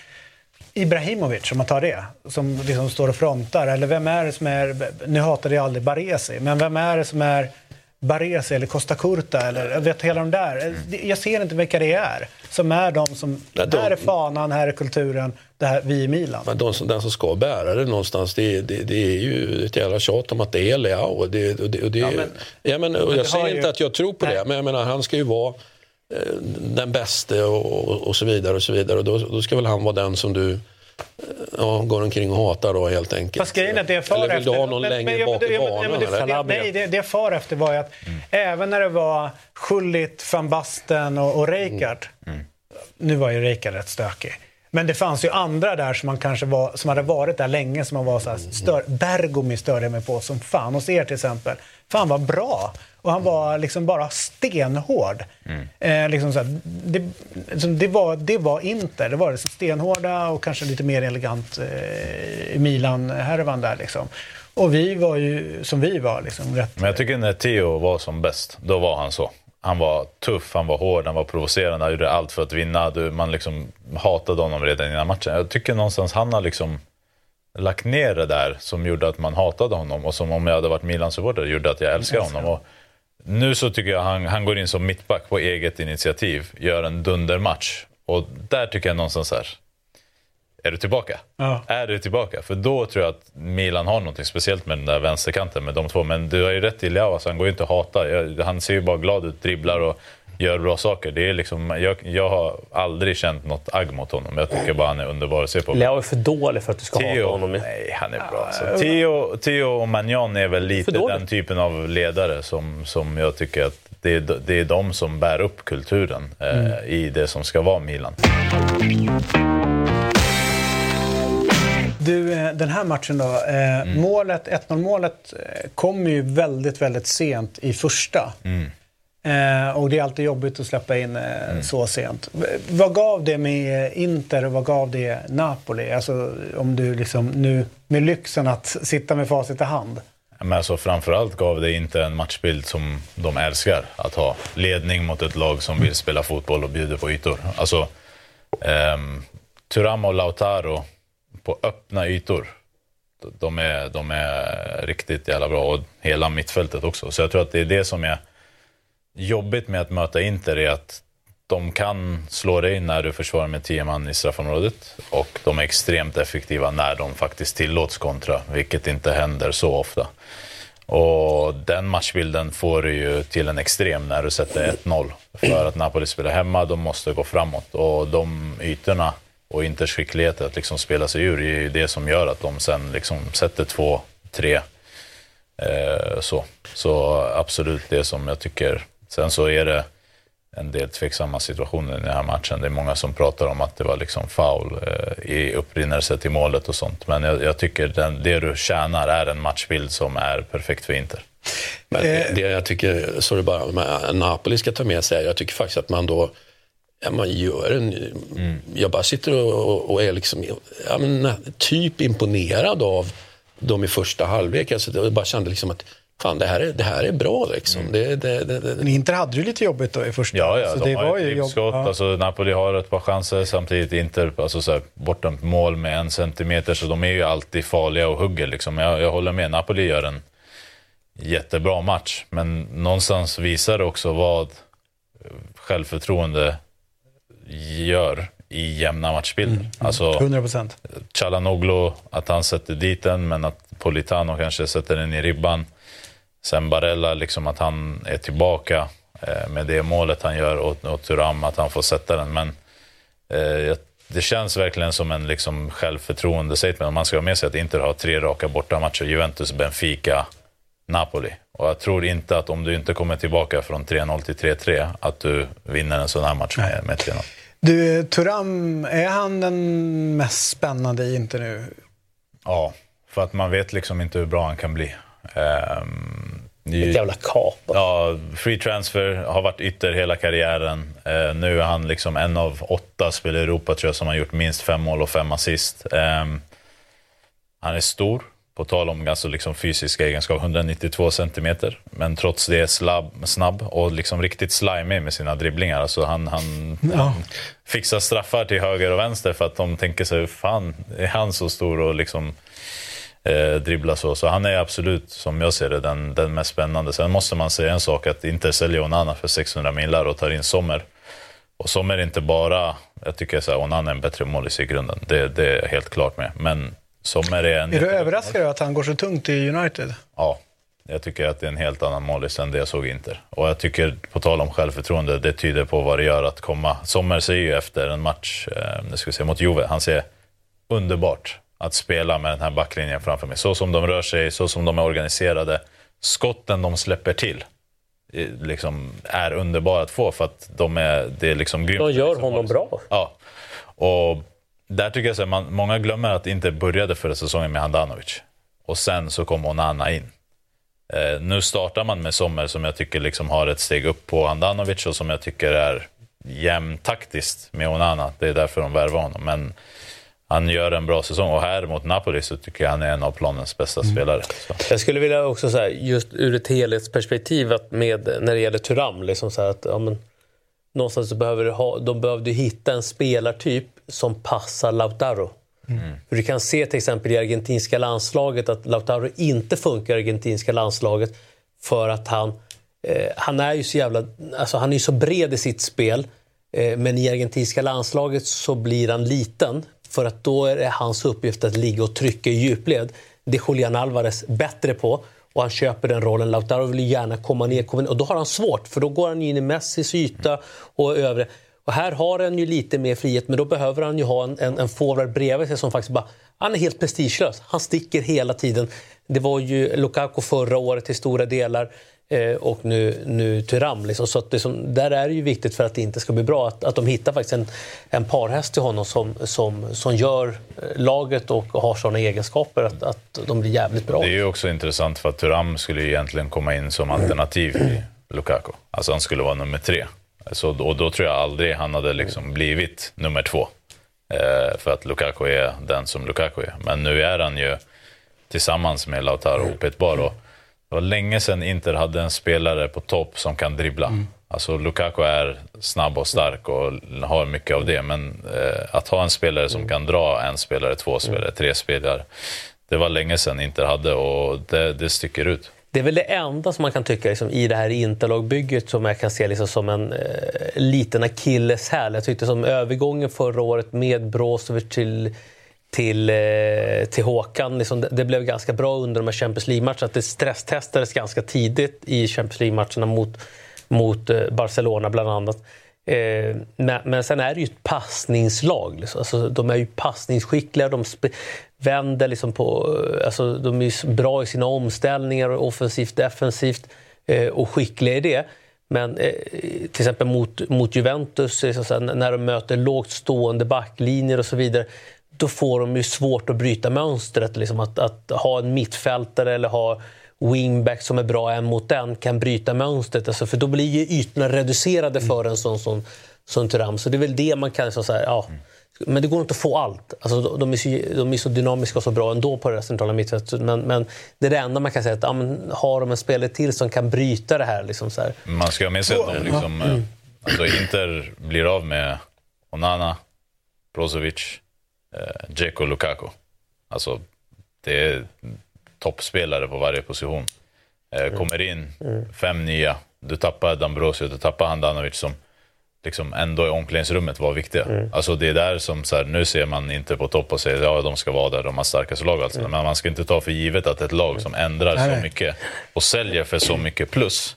Ibrahimovic, om man tar det, som liksom står och frontar? Eller vem är det som är, nu hatade jag aldrig Baresi, men vem är det som är Baresi eller Costa Curta eller vet hela de där. Jag ser inte vilka det är som är de som, Nej, de- här är fanan, här är kulturen, det här, vi i Milan. Men de som, den som ska bära det någonstans, det, det, det är ju ett jävla tjat om att det är Leao. Det, och det, och det, ja, men- ja, men, och jag säger ju- inte att jag tror på Nej. det, men jag menar, han ska ju vara den bäste och, och, och så vidare. Och så vidare. Och då, då ska väl han vara den som du eh, ja, går omkring och hatar då helt enkelt. Fast grejen är att det jag far Eller vill du efter... ha någon längre ja, men bak det- i men- banan? men det- eller? Mm. Nej, det, det jag far efter var ju att även när det var Schullit, van Basten och, och Rijkaard. Mm. Nu var ju Rijkaard rätt stökig. Men det fanns ju andra där som, man kanske var, som hade varit där länge som man var så här Mm. stör, Bergomi störde jag mig på som fan. Hos er till exempel. Fan vad bra! Och han var liksom bara stenhård. Mm. Eh, liksom så här, det, liksom det, var, det var Inter. Det var liksom stenhårda och kanske lite mer elegant eh, Milan-härvan där liksom. Och vi var ju som vi var liksom rätt... Men jag tycker när Theo var som bäst, då var han så. Han var tuff, han var hård, han var provocerande, han gjorde allt för att vinna. Du, man liksom hatade honom redan innan matchen. Jag tycker någonstans han har liksom lagt ner det där som gjorde att man hatade honom och som om jag hade varit Milan-supporter gjorde att jag älskar honom. Och nu så tycker jag han, han går in som mittback på eget initiativ, gör en dundermatch. Och där tycker jag någonstans så här, är du tillbaka? Ja. Är du tillbaka? För då tror jag att Milan har något speciellt med den där vänsterkanten med de två. Men du har ju rätt i Leao, alltså, han går ju inte att hata. Han ser ju bara glad ut, dribblar och gör bra saker. Det är liksom, jag, jag har aldrig känt något agg mot honom. Jag tycker bara han är underbar att se på. Leo är för dålig för att du ska hata Theo, honom. nej, han är bra. Alltså. Theo, Theo och Magnan är väl lite den typen av ledare som, som jag tycker att det är, det är de som bär upp kulturen eh, i det som ska vara Milan. Du, eh, den här matchen då. Eh, Mm. målet, 1-0 målet eh, kom ju väldigt, väldigt sent i första. Mm. Eh, och det är alltid jobbigt att släppa in eh, så sent. Vad gav det med Inter och vad gav det Napoli? Alltså om du liksom nu med lyxen att sitta med facit i hand. Men alltså, framförallt gav det inte en matchbild som de älskar att ha. Ledning mot ett lag som vill spela fotboll och bjuder på ytor. Alltså, ehm, Thuram och Lautaro på öppna ytor. De är, de är riktigt jävla bra och hela mittfältet också. Så jag tror att det är det som är jobbigt med att möta Inter är att de kan slå dig när du försvarar med 10 man i straffområdet och de är extremt effektiva när de faktiskt tillåts kontra, vilket inte händer så ofta. Och den matchbilden får du ju till en extrem när du sätter 1-0. För att Napoli spelar hemma, de måste gå framåt. Och de ytorna och Inters skicklighet att liksom spela sig ur är ju det som gör att de sen liksom sätter 2-3. Eh, så. så absolut det som jag tycker. Sen så är det en del tveksamma situationer i den här matchen. Det är många som pratar om att det var liksom foul eh, i upprinnelse till målet och sånt. Men jag, jag tycker den, det du tjänar är en matchbild som är perfekt för Inter. Men det jag tycker, sorry bara, men Napoli ska ta med sig, jag tycker faktiskt att man då Ja, man gör en... Jag bara sitter och, och är liksom, ja, men, typ imponerad av dem i första halvlek. Alltså, jag bara kände liksom att fan det här är, det här är bra liksom. Det, det, det, det. Men Inter hade ju lite jobbigt då i första. Ja, ja så de det har var ju jobb- skott. ja. Alltså, Napoli har ett par chanser, samtidigt Inter alltså, så här, bortdömt mål med en centimeter, så de är ju alltid farliga och hugger. Liksom. Jag, jag håller med, Napoli gör en jättebra match, men någonstans visar det också vad självförtroende gör i jämna matchbilder. Alltså, 100 procent. Chalanoglu, att han sätter dit den, men att Politano kanske sätter den i ribban. Sen Barella, liksom att han är tillbaka eh, med det målet han gör och, och Thuram, att han får sätta den. Men eh, det känns verkligen som en liksom, självförtroende statement. Man ska ha med sig att Inter har tre raka bortamatcher. Juventus, Benfica, Napoli. Och jag tror inte att om du inte kommer tillbaka från 3-0 till 3-3, att du vinner en sån här match med, med 3-0. Du, Turam, är han den mest spännande i Inter nu? Ja, för att man vet liksom inte hur bra han kan bli. Ehm, ju- Ett jävla kap. Ja, free transfer, har varit ytter hela karriären. Eh, nu är han liksom en av åtta spelare i Europa tror jag som har gjort minst fem mål och fem assist. Ehm, han är stor, på tal om alltså liksom fysiska egenskaper, 192 centimeter. Men trots det slabb, snabb och liksom riktigt slimig med sina dribblingar. Alltså han, han, han fixar straffar till höger och vänster för att de tänker sig, fan är han så stor och liksom eh, dribbla så. Så han är absolut, som jag ser det, den, den mest spännande. Sen måste man säga en sak, att Inter säljer Onana för 600 millar och tar in Sommer. Och Sommer är inte bara, jag tycker så här, Onana är en bättre målis i grunden. Det, det är jag helt klart med. Men Sommer är en... Är du överraskad över att han går så tungt i United? Ja, jag tycker att det är en helt annan målis än det jag såg Inter. Och jag tycker, på tal om självförtroende, det tyder på vad det gör att komma. Sommer säger ju efter en match, eh, ska vi se, mot Juve, han säger underbart att spela med den här backlinjen framför mig. Så som de rör sig, så som de är organiserade. Skotten de släpper till eh, liksom, är underbara att få för att de är, det är liksom grymt. De gör liksom, honom bra. Ja. Och där tycker jag att man, många glömmer att det inte började förra säsongen med Handanovic. Och sen så kom Onana in. Eh, nu startar man med Sommer som jag tycker liksom har ett steg upp på Handanovic och som jag tycker är jämntaktiskt med Onana. Det är därför de värvar honom. Men han gör en bra säsong och här mot Napoli så tycker jag han är en av planens bästa spelare. Så. Jag skulle vilja också säga just ur ett helhetsperspektiv att med, när det gäller Thuram, liksom så att ja, men, någonstans så behöver du ha, de behövde hitta en spelartyp som passar Lautaro. För du kan se till exempel i argentinska landslaget att Lautaro inte funkar i argentinska landslaget för att han, eh, han är ju så jävla, alltså han är ju så bred i sitt spel eh, men i argentinska landslaget så blir han liten för att då är det hans uppgift att ligga och trycka i djupled. Det är Julian Alvarez bättre på och han köper den rollen. Lautaro vill gärna komma ner, komma ner och då har han svårt för då går han in i Messis yta och övre. Och här har han ju lite mer frihet men då behöver han ju ha en, en, en forward bredvid sig som faktiskt bara... Han är helt prestigelös. Han sticker hela tiden. Det var ju Lukaku förra året till stora delar Eh, och nu, nu Thuram. Liksom. Så att det som, där är det ju viktigt för att det inte ska bli bra att, att de hittar faktiskt en, en parhäst till honom som, som, som gör eh, laget och har sådana egenskaper att, att de blir jävligt bra. Det är ju också intressant för att Thuram skulle ju egentligen komma in som alternativ till Lukaku. Alltså han skulle vara nummer tre. Så, och då tror jag aldrig han hade liksom blivit nummer två. Eh, för att Lukaku är den som Lukaku är. Men nu är han ju tillsammans med Lautaro opetbar. Och det var länge sedan Inter hade en spelare på topp som kan dribbla. Alltså Lukaku är snabb och stark och har mycket av det. Men eh, att ha en spelare som kan dra en spelare, två spelare, tre spelare. Det var länge sedan Inter hade och det, det sticker ut. Det är väl det enda som man kan tycka liksom, i det här interlagbygget som jag kan se liksom, som en eh, liten akilleshäl. Jag tyckte som övergången förra året med Brozovic till, till, eh, till Håkan, liksom, det, blev ganska bra under de här Champions League-matcherna. Det stresstestades ganska tidigt i Champions League-matcherna mot, mot eh, Barcelona bland annat. Eh, men, men sen är det ju ett passningslag. Liksom. Alltså, de är ju passningsskickliga, de vänder liksom på... Eh, alltså, de är ju bra i sina omställningar, offensivt, defensivt eh, och skickliga i det. Men eh, till exempel mot, mot Juventus, liksom när de möter lågt stående backlinjer och så vidare, då får de ju svårt att bryta mönstret. Liksom att, att ha en mittfältare eller ha wingback som är bra en mot en kan bryta mönstret. Alltså, för då blir ju ytorna reducerade för en sån som, som Thuram. Så det är väl det man kan så säga, ja, men det går inte att få allt. Alltså, de- är så, de är så dynamiska och så bra ändå på det centrala mittfältet. Men, men det är det enda man kan säga, att ja, men, har de en spelare till som kan bryta det här? Liksom, så här. Man ska ha med sig att de liksom, eh, alltså Inter blir av med Onana, Brozovic, eh, Dzeko, Lukaku. Alltså, det är toppspelare på varje position. Eh, kommer in, fem nya. Du tappar Dambrosio, du tappar Handanovic som liksom ändå i omklädningsrummet var viktiga. Alltså det är där som, så här, nu ser man inte på topp och säger ja de ska vara där, de har starkaste lag. Alltså. Men man ska inte ta för givet att ett lag som ändrar Nej, så mycket och säljer för så mycket plus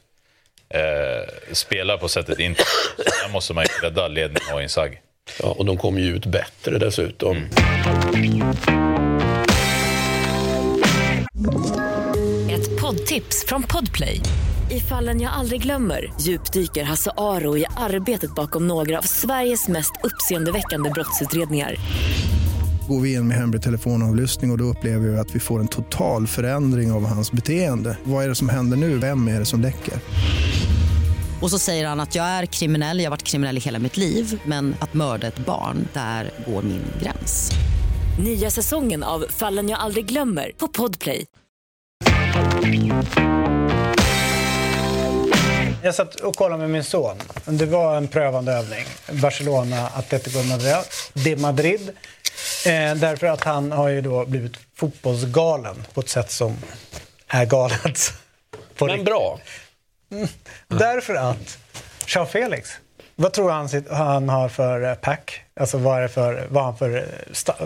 eh, spelar på sättet inte. Där måste man ju rädda ledningen och Inzaghi. Ja, och de kommer ju ut bättre dessutom. Ett poddtips från Podplay. I fallen jag aldrig glömmer djupdyker Hasse Aro i arbetet bakom några av Sveriges mest uppseendeväckande brottsutredningar. Går vi in med hemlig telefonavlyssning och, och då upplever vi att vi får en total förändring av hans beteende. Vad är det som händer nu? Vem är det som läcker? Och så säger han att jag är kriminell, jag har varit kriminell i hela mitt liv men att mörda ett barn, där går min gräns. Nya säsongen av Fallen jag aldrig glömmer på Podplay. Jag satt och kollade med min son. Det var en prövande övning. Barcelona, Atletico Madrid. De Madrid. Eh, därför att han har ju då blivit fotbollsgalen på ett sätt som är galet. Men riktigt. bra. Därför att Jean Felix, vad tror han sitt, han har för eh, pack? Alltså vad är det för, vad han för, eh,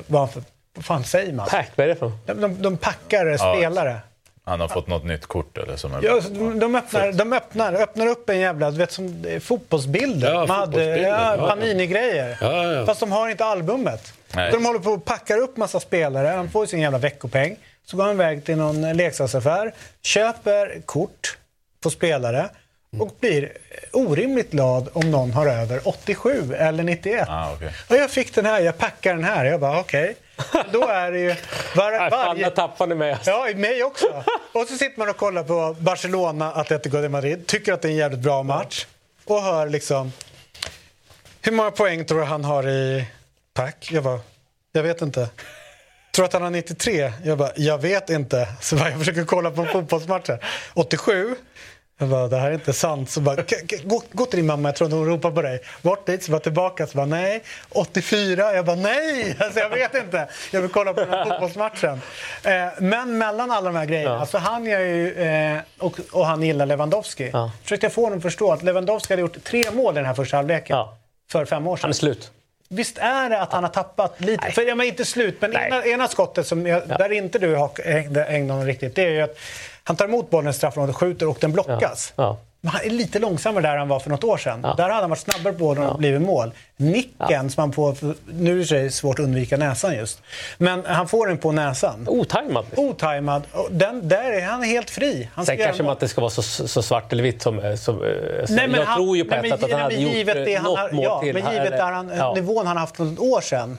vad han för, vad fan säger man? Pack, vad är det för? De, de, de packar eh, spelare. Han har fått något nytt kort eller som är Ja, de, de, öppnar, de öppnar, öppnar upp en jävla, du vet som fotbollsbilder. Ja, fotbollsbilder. ja, Ja. Panini-grejer. Ja, ja. Fast de har inte albumet. Nej. De håller på och packar upp massa spelare. Han får sin jävla veckopeng. Så går han iväg till någon leksaksaffär, köper kort på spelare och blir orimligt glad om någon har över 87 eller 91. Ah, okej. Och jag fick den här, jag packar den här. Jag bara okej. Då är det ju var, fan, varje... där tappade ni mig. alltså. Ja, mig också. Och så sitter man och kollar på Barcelona, Atletico de Madrid, tycker att det är en jävligt bra match och hör liksom... Hur många poäng tror du han har i pack? Jag bara, jag vet inte. Tror att han har 93? Jag bara, jag vet inte. Så bara, jag försöker kolla på fotbollsmatchen. 87? Jag bara, det här är inte sant. Så bara, "K- k- gå, gå till din mamma, jag tror att hon ropar på dig. Bort dit, så bara tillbaka. Så bara, nej. 84? Jag bara, nej! Alltså, jag vet inte. Jag vill kolla på den här fotbollsmatchen. Eh, men mellan alla de här grejerna, Ja. alltså han gör ju, eh, och, och han gillar Lewandowski. Ja. Försökte jag få honom att förstå att Lewandowski hade gjort tre mål i den här första halvleken. Ja. För fem år sedan. Han är slut. Visst är det att han har tappat lite? Nej. För jag menar inte slut, men Nej. ena, ena skottet som jag, där inte du har ägde ägde honom riktigt, det är ju att han tar emot bollen i straffområdet, skjuter och den blockas. Ja. Men han är lite långsammare där än han var för något år sedan. Ja. Där hade han varit snabbare på den och blivit mål. Nicken som han får, nu är det svårt att undvika näsan just, men han får den på näsan. Otajmad. Otajmad. Den, där är han helt fri. Han Sen kanske man inte ska vara så, så svart eller vitt som... som eh, så Nej, men jag han, tror ju på nej, ett sätt att han hade men gjort givet eh, det han något har, mål ja, till. men givet eller- där han, ja. nivån han haft för ett år sedan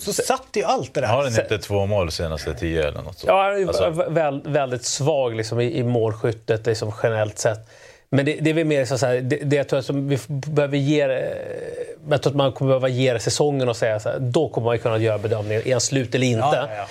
så satt ju allt det där. Har han inte två mål senaste tio eller något sånt? Ja, han är ju Alltså- vä- väl, väldigt svag liksom, i, i målskyttet liksom, generellt sett. Men det, det är väl mer så här, det, det jag tror att vi behöver ge det- jag tror att man kommer behöva ge säsongen och säga så här, då kommer man kunna göra bedömningen, är han slut eller inte? Ja,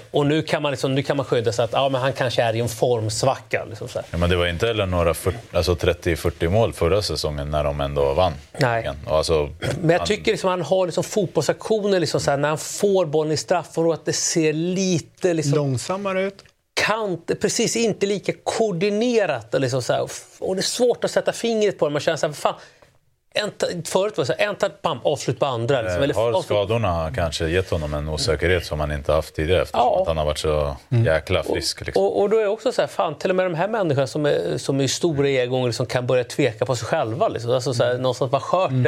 Och nu kan man, liksom, nu kan man skydda sig att ja, men han kanske är i en formsvacka. Liksom, så här. Ja, men det var inte heller några 40 alltså 30-40 mål förra säsongen när de ändå vann. Nej. Och alltså, Men jag han- tycker liksom han har liksom fotbollsaktioner liksom så här, när han får bollen i straffområdet, att det ser lite liksom, Långsammare ut. Kant, precis inte lika koordinerat. Och, liksom så här, och det är svårt att sätta fingret på det. Man känner så här, fan, en, förut var det så här, en tar bam, avslut på andra. Liksom, eller, Eh, har avslut- skadorna kanske gett honom en osäkerhet som han inte haft tidigare eftersom Ja. att han har varit så jäkla frisk. Liksom. och, och då är det också så här, fan, till och med de här människorna som är, som är stora egon liksom, kan börja tveka på sig själva. Liksom. Alltså, så här, någonstans vad skört, mm.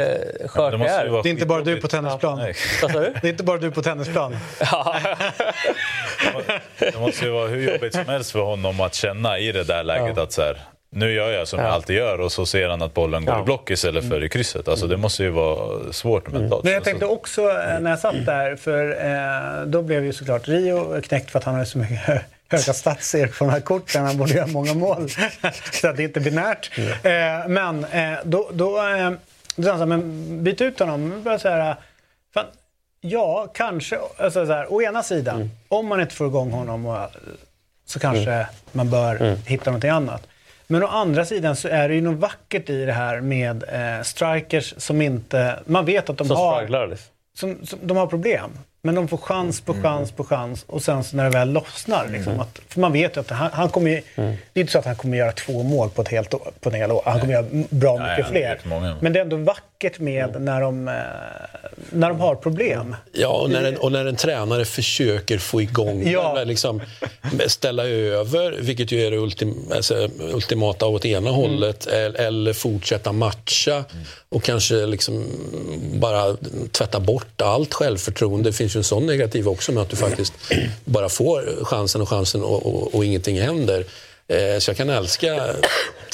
skört det det, är. Det är inte bara du på tennisplan. Du? Det är inte bara du på tennisplan. Ja. Det måste ju vara hur jobbigt som helst för honom att känna i det där läget att så här, nu gör jag som jag alltid gör och så ser han att bollen går Ja. i block istället för i krysset. Alltså det måste ju vara svårt mentalt. Men jag Alltså, tänkte också eh, när jag satt där, för eh, då blev ju såklart Rio knäckt för att han hade så mycket hö- höga statser på de här korten. Han borde göra många mål. så att det är inte binärt. Eh, men eh, då, då, eh, då sa han så här, men byt ut honom. Bara så här, fan, Ja, kanske. Alltså, så här, å ena sidan, Mm. om man inte får igång honom och, så kanske man bör Mm. hitta någonting annat. Men å andra sidan så är det ju något vackert i det här med eh, strikers som inte... Man vet att de Som har. Liksom. som, som, de har problem. Men de får chans på chans på chans och sen så när det väl lossnar. Liksom, att, för man vet ju att han, han kommer ju, Det är inte så att han kommer göra två mål på ett helt år, på ett helt år. Han kommer göra bra mycket fler. Men det är ändå vackert med när, de, eh, när de har problem. Ja, och när, en, och när en tränare försöker få igång Ja. eller liksom ställa över, vilket ju är det ultim, alltså, ultimata åt ena hållet, eller, eller fortsätta matcha och kanske liksom bara tvätta bort allt självförtroende. Det finns ju en sån negativ också med att du faktiskt bara får chansen och chansen och, och, och ingenting händer. Eh, så jag kan älska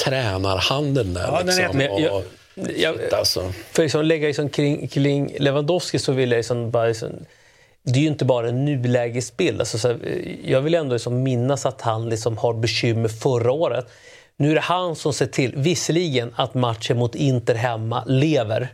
tränarhanden där. Ja, den är liksom, Men jag- och, jag- shit, alltså. För liksom lägga liksom kring, kring Lewandowski så vill jag liksom bara... Liksom, det är ju inte bara en nulägesbild. Alltså, så här, jag vill ändå liksom minnas att han liksom har bekymmer förra året. Nu är det han som ser till, visserligen att matchen mot Inter hemma lever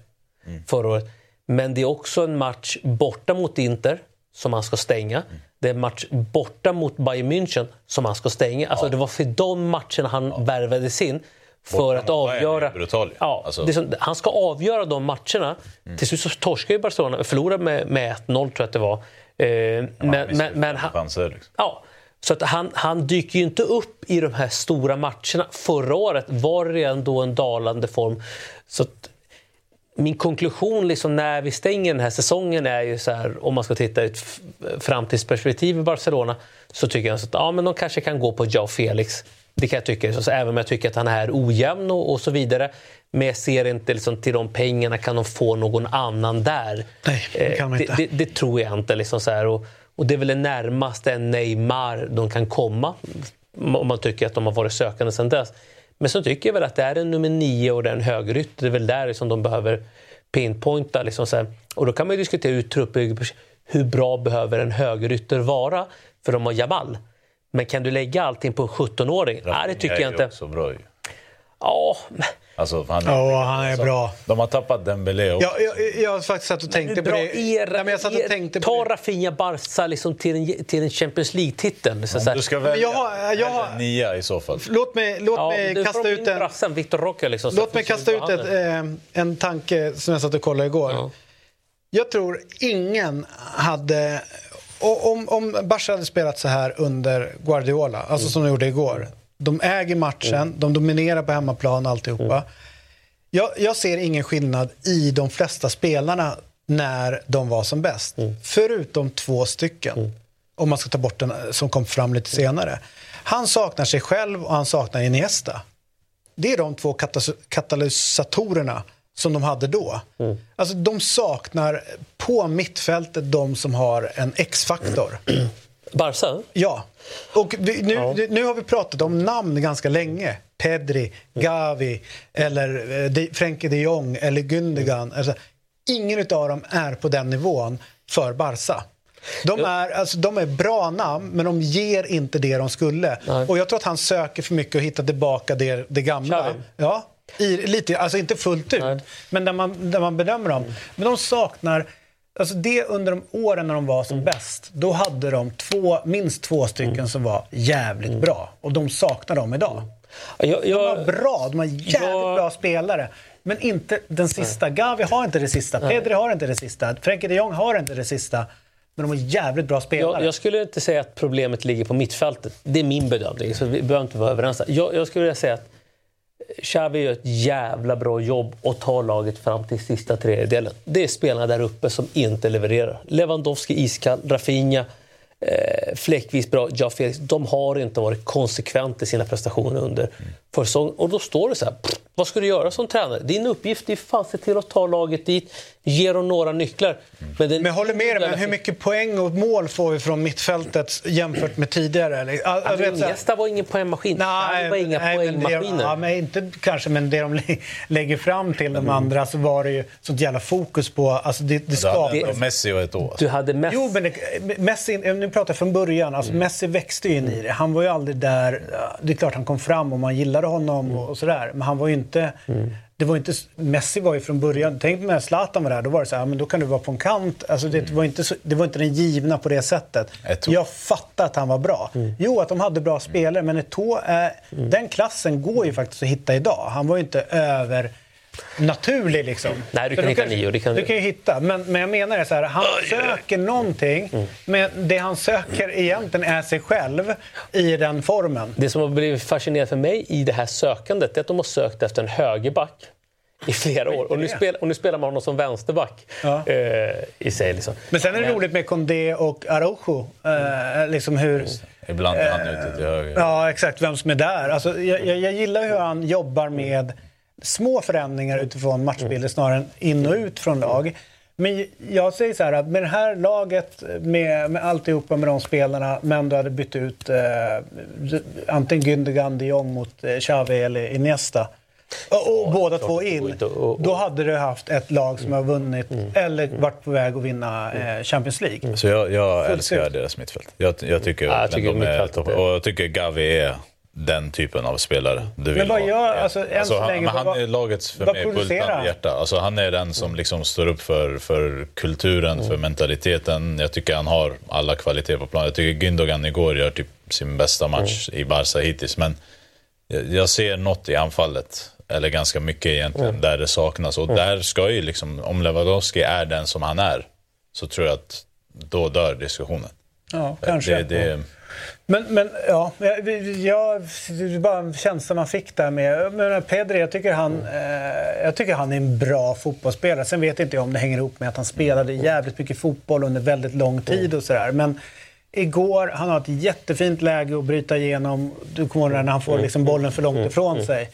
förra året. Men det är också en match borta mot Inter som han ska stänga. Det är en match borta mot Bayern München som han ska stänga. Alltså, Det var för de matcherna han värvades in för Borta att avgöra... brutal. Ja, Alltså- det är som, han ska avgöra de matcherna. Till slut så torskar ju Barcelona, förlorade med, med 1-0 tror jag att det var. Eh, men, men, men, han, chanser, liksom. ja, så att han, han dyker ju inte upp i de här stora matcherna. Förra året var det redan då en dalande form. Så att, min konklusion liksom när vi stänger den här säsongen är ju så här, om man ska titta i ett framtidsperspektiv i Barcelona, så tycker jag så att ja, men de kanske kan gå på Joao Felix. Det kan jag tycka, så, även om jag tycker att han är ojämn och, och så vidare. Men jag ser inte liksom, till de pengarna kan de få någon annan där. Nej, det kan man Eh, inte. det, det, det tror jag inte. Liksom så här, och, och det är väl det närmaste en Neymar de kan komma om man tycker att de har varit sökande sedan dess. Men så tycker jag väl att det är en nummer nio och det är en högerytter. Det är väl där liksom de behöver pinpointa. Liksom så här. Och då kan man ju diskutera truppbygge hur bra behöver en högerytter vara? För de har Jamal. Men kan du lägga allting på en 17-åring? Nej, det tycker jag inte. också bra ju. Ja, Alltså, han Ja, han är alltså, bra. De har tappat Dembélé också. Ja, jag, jag har faktiskt satt och tänkte på det. är Nej, men jag satt och är- tänkte Ta. Rafinha Barca liksom till, en, till en Champions League-titel. Så, så Om här- du ska välja, jag har- jag har- nia i så fall. Låt mig, låt Ja, mig kasta ut en... brassen, Victor Roque. Liksom, Låt mig kasta ut ett, är. eh, en tanke som jag satt och kollade igår. Ja. Jag tror ingen hade... och Om, om Barca hade spelat så här under Guardiola, alltså Mm. som de gjorde igår. De äger matchen, de dominerar på hemmaplan alltihopa. Mm. Jag, jag ser ingen skillnad i de flesta spelarna när de var som bäst. Mm. Förutom två stycken. Om man ska ta bort den eh, som kom fram lite senare. Han saknar sig själv och han saknar Iniesta. Det är de två katalysatorerna som de hade då. Alltså de saknar på mittfältet de som har en X-faktor. Barca? Ja. Och nu, nu har vi pratat om namn ganska länge. Pedri, Gavi, eller eh, de, Frenkie de Jong eller Gündogan. Alltså, ingen av dem är på den nivån för Barca. De är, alltså, de är bra namn, men de ger inte det de skulle. Nej. Och Jag tror att han söker för mycket och hittar tillbaka det, det gamla. Ja, i, lite, alltså inte fullt ut, Nej. men där man, där man bedömer dem. Men de saknar... Alltså det under de åren när de var som bäst, då hade de två, minst två stycken som var jävligt bra. Och de saknar dem idag. Jag, De var jag, bra, de var jävligt jag- bra spelare. Men inte den sista. Gavi har inte det sista, Pedri har inte det sista, Frenkie de Jong har inte det sista. Men de var jävligt bra spelare. jag, jag skulle inte säga att problemet ligger på mittfältet. Det är min bedömning, så vi behöver inte vara överens. Jag, jag skulle vilja säga att Xavi gör ett jävla bra jobb och tar laget fram till sista tredjedelen. Det är spelarna där uppe som inte levererar. Lewandowski iskall, Rafinha eh, fläckvis bra, Joao Felix. De har inte varit konsekventa i sina prestationer under försäsongen. Och då står det så här, pff, vad ska du göra som tränare? Din uppgift är fan se till att ta laget dit, ge dem några nycklar. Men, den Men jag håller med dig, men hur mycket poäng och mål får vi från mittfältet jämfört med tidigare? Eller, ja, jag vet så här- Iniesta var ingen poängmaskin. Nej, var inga nej, men det, poängmaskiner. ja, men inte kanske, men det de lä- lägger fram till de andra så var det ju sånt jävla fokus på... Alltså det, det Du hade skapar... Messi och ett år. Du hade mest... Jo, men det, Messi, nu pratar från början. Alltså Messi växte ju in i det. Han var ju aldrig där... Det är klart han kom fram och man gillade honom och, och sådär. Men han var ju inte... det var inte, Messi var ju från början, tänk när Zlatan var där, då var det så här, men då kan du vara på en kant. Alltså det, Mm. var inte så, det var inte den givna på det sättet. Jag fattar att han var bra. Mm. Jo, att de hade bra spelare, men Eto'o, den klassen går ju faktiskt att hitta idag. Han var ju inte över naturlig liksom. Nej, du Så kan då hitta nio, det kan du du. kan ju hitta. Men, men jag menar det så här, han söker någonting, Mm. men det han söker egentligen är sig själv i den formen. Det som har blivit fascinerande för mig i det här sökandet är att de har sökt efter en högerback i flera år. Och nu, spel, och nu spelar man honom som vänsterback Ja. eh, i sig. Liksom. Men sen är det roligt med Condé och Araujo. Eh, liksom hur... Ibland är han ute till höger. Ja, exakt. Vem som är där. Alltså, jag, jag, jag gillar hur han jobbar med små förändringar utifrån matchbilder snarare än in och ut från lag. Men jag säger så här att med det här laget, med, med alltihopa med de spelarna, men du hade bytt ut eh, antingen Gündogan de Jong mot eh, Xavi eller Iniesta. Och, och båda två in. inte. Och- och- Då hade du haft ett lag som har vunnit eller varit på väg att vinna eh, Champions League. Så jag, jag älskar ut. deras mittfält. Jag, jag tycker Ja, jag tycker de är- Och jag tycker Gavi är den typen av spelare du vill vad ha. gör- alltså, än så han, länge, men han vad- är lagets för vad mig bultande hjärta. Alltså, han är den som liksom står upp för, för kulturen, Mm. för mentaliteten. Jag tycker han har alla kvaliteter på plan. Jag tycker Gündogan igår gör typ sin bästa match Mm. i Barca hittills. Men jag, jag ser något i anfallet, eller ganska mycket egentligen, Mm. där det saknas. Och där ska ju liksom, om Lewandowski är den som han är, så tror jag att då dör diskussionen. Ja, kanske. Det, det, Men, men ja, jag, det är bara en känsla man fick där med... Men Pedri, jag tycker, han, eh, jag tycker han är en bra fotbollsspelare. Sen vet inte jag om det hänger ihop med att han spelade jävligt mycket fotboll under väldigt lång tid och sådär. Men igår, han har ett jättefint läge att bryta igenom. Du kommer ihåg när han får liksom bollen för långt ifrån sig.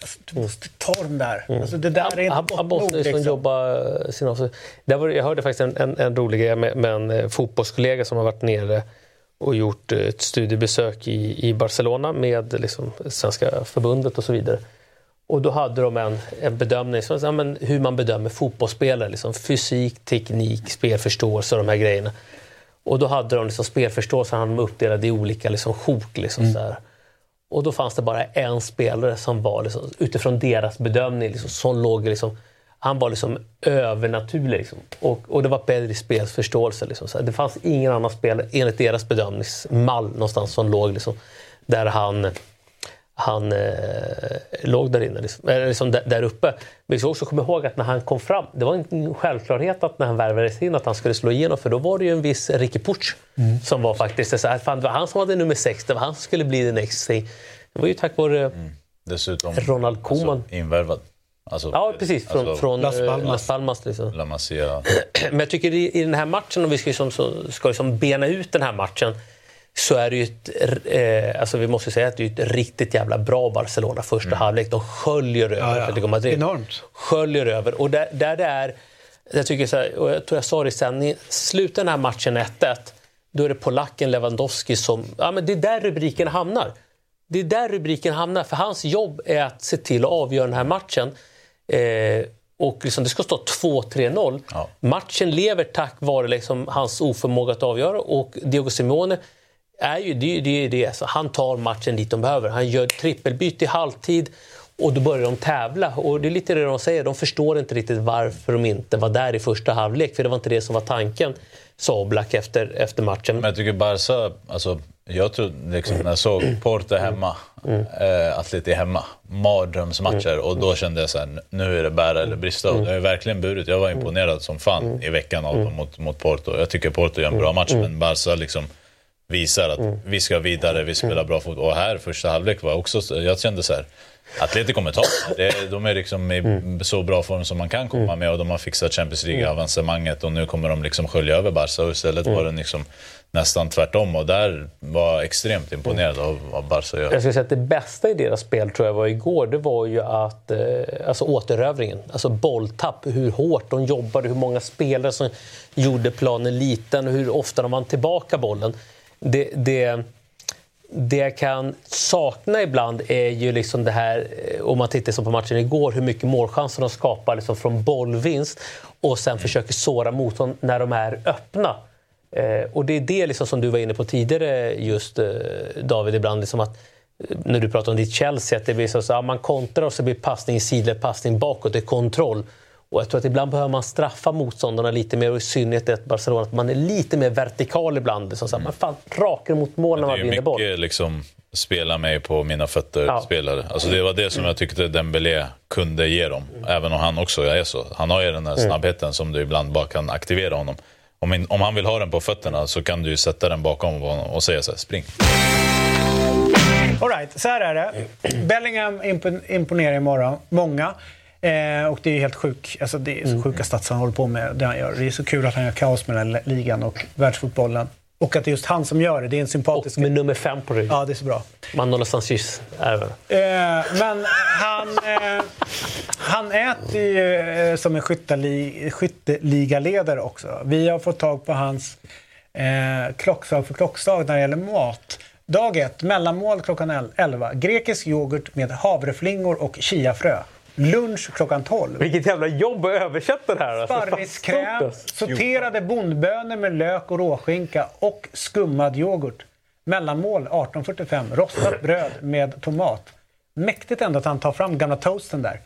Alltså, Du måste ta dem där. Alltså, det där är inte gott han måste nog, liksom jobba sin avslut. Där var, jag hörde faktiskt en, en, en rolig grej med, med en eh, fotbollskollega som har varit nere och gjort eh, ett studiebesök i, i Barcelona med liksom, Svenska förbundet och så vidare. Och då hade de en, en bedömning, som, ja, men hur man bedömer fotbollsspelare. Liksom, fysik, teknik, spelförståelse och de här grejerna. Och då hade de liksom, spelförståelsen hade de uppdelad i olika liksom, sjok. Liksom, så här. Och då fanns det bara en spelare som var liksom, utifrån deras bedömning, liksom, som låg liksom, han var liksom övernaturlig. Liksom. Och, och det var Pedris spelförståelse. Liksom. Så det fanns ingen annan spelare enligt deras bedömningsmall någonstans som låg liksom, där han, han eh, låg där inne. Liksom, eller liksom där, där uppe. Men vi ska också komma ihåg att när han kom fram, det var en självklarhet att när han värvades in att han skulle slå igenom. För då var det ju en viss Ricky Puch som var faktiskt så här, fan, det var han som hade nummer sex, det var han som skulle bli the next thing. Det var ju tack vare dessutom Ronald Koeman. alltså, invärvad. Alltså, Ja, precis. Från, alltså, från Las eh, Palmas. Las Palmas. Liksom. La Masia. Men jag tycker i, i den här matchen, om vi ska, liksom, så, ska liksom bena ut den här matchen, så är det ju ett, eh, alltså vi måste säga att det är ett riktigt jävla bra Barcelona första halvlek. De sköljer över Ja, ja. Atletico Madrid. Enormt. Sköljer över. Och där, där det är, jag tycker så här, och jag tror jag sa det i sändningen, slutar den här matchen 1-1, då är det polacken Lewandowski som, ja men det är där rubriken hamnar. Det är där rubriken hamnar, för hans jobb är att se till att avgöra den här matchen. Eh, och liksom, det ska stå 2-3-0. Ja. Matchen lever tack vare liksom hans oförmåga att avgöra och Diego Simone är ju det, det, det. Så han tar matchen dit de behöver. Han gör trippelbyte i halvtid och då börjar de tävla. Och det är lite det de säger, de förstår inte riktigt varför de inte var där i första halvlek, för det var inte det som var tanken, sa Oblak efter, efter matchen. Men jag tycker Barca, alltså, jag tror liksom när jag såg Porto hemma, eh, Atleti hemma, mardrömsmatcher och då kände jag så här, nu är det bära eller brista. Och det har verkligen burit. Jag var imponerad som fan i veckan av dem mot, mot Porto. Jag tycker Porto gör en bra match, men Barca liksom visar att vi ska vidare, vi spelar bra fotboll. Och här, första halvlek var också, så- jag kände så här, Atleti kommer ta det. De är liksom i så bra form som man kan komma med och de har fixat Champions League-avancemanget och nu kommer de liksom skölja över Barca och istället var det liksom nästan tvärtom och där var jag extremt imponerad av vad Barca gör. Jag skulle säga att det bästa i deras spel tror jag var igår, det var ju att, eh, alltså återövringen, alltså bolltapp, hur hårt de jobbade, hur många spelare som gjorde planen liten och hur ofta de vann tillbaka bollen. Det, det, det jag kan sakna ibland är ju liksom det här, eh, om man tittar som på matchen igår, hur mycket målchanser de skapar liksom från bollvinst och sen försöker såra motstånd när de är öppna. Eh, och det är det liksom som du var inne på tidigare, just eh, David, ibland. Liksom att när du pratar om ditt Chelsea, att det blir så att man kontrar och så blir passning i sidled, passning bakåt, det är kontroll. Och jag tror att ibland behöver man straffa motståndarna lite mer och i synnerhet ett Barcelona att man är lite mer vertikal ibland. Så att man fan rakar mot mål när man vinner boll. Det är mycket liksom, spela mig på mina fötter-spelare. Ja. Alltså det var det som jag tyckte Dembélé kunde ge dem. Även om han också är så. Han har ju den där mm. snabbheten som du ibland bara kan aktivera honom. Om, in, om han vill ha den på fötterna så kan du sätta den bakom och säga så här, spring. Alright, så här är det. Bellingham imponerar imorgon. Många. Eh, och det är helt sjuk, alltså det är så mm. sjuka stats han håller på med, det han gör. Det är så kul att han gör kaos med den här ligan och världsfotbollen. Och att det är just han som gör det. Det är en sympatisk... Och med nummer fem på ryggen. Ja, det är så bra. Manolo Sanchez även. Eh, men han, eh, han äter ju eh, som en skytteli, skytteligaledare också. Vi har fått tag på hans eh, klockslag för klockslag när det gäller mat. Dag ett, mellanmål klockan 11. Grekisk yoghurt med havreflingor och chiafrö. Lunch klockan 12. Vilket jävla jobb att översätta det här. Alltså. Sparriskräm, sorterade bondbönor med lök och råskinka och skummad yoghurt. Mellanmål 18.45. Rostat bröd med tomat. Mäktigt ändå att han tar fram gamla toasten där.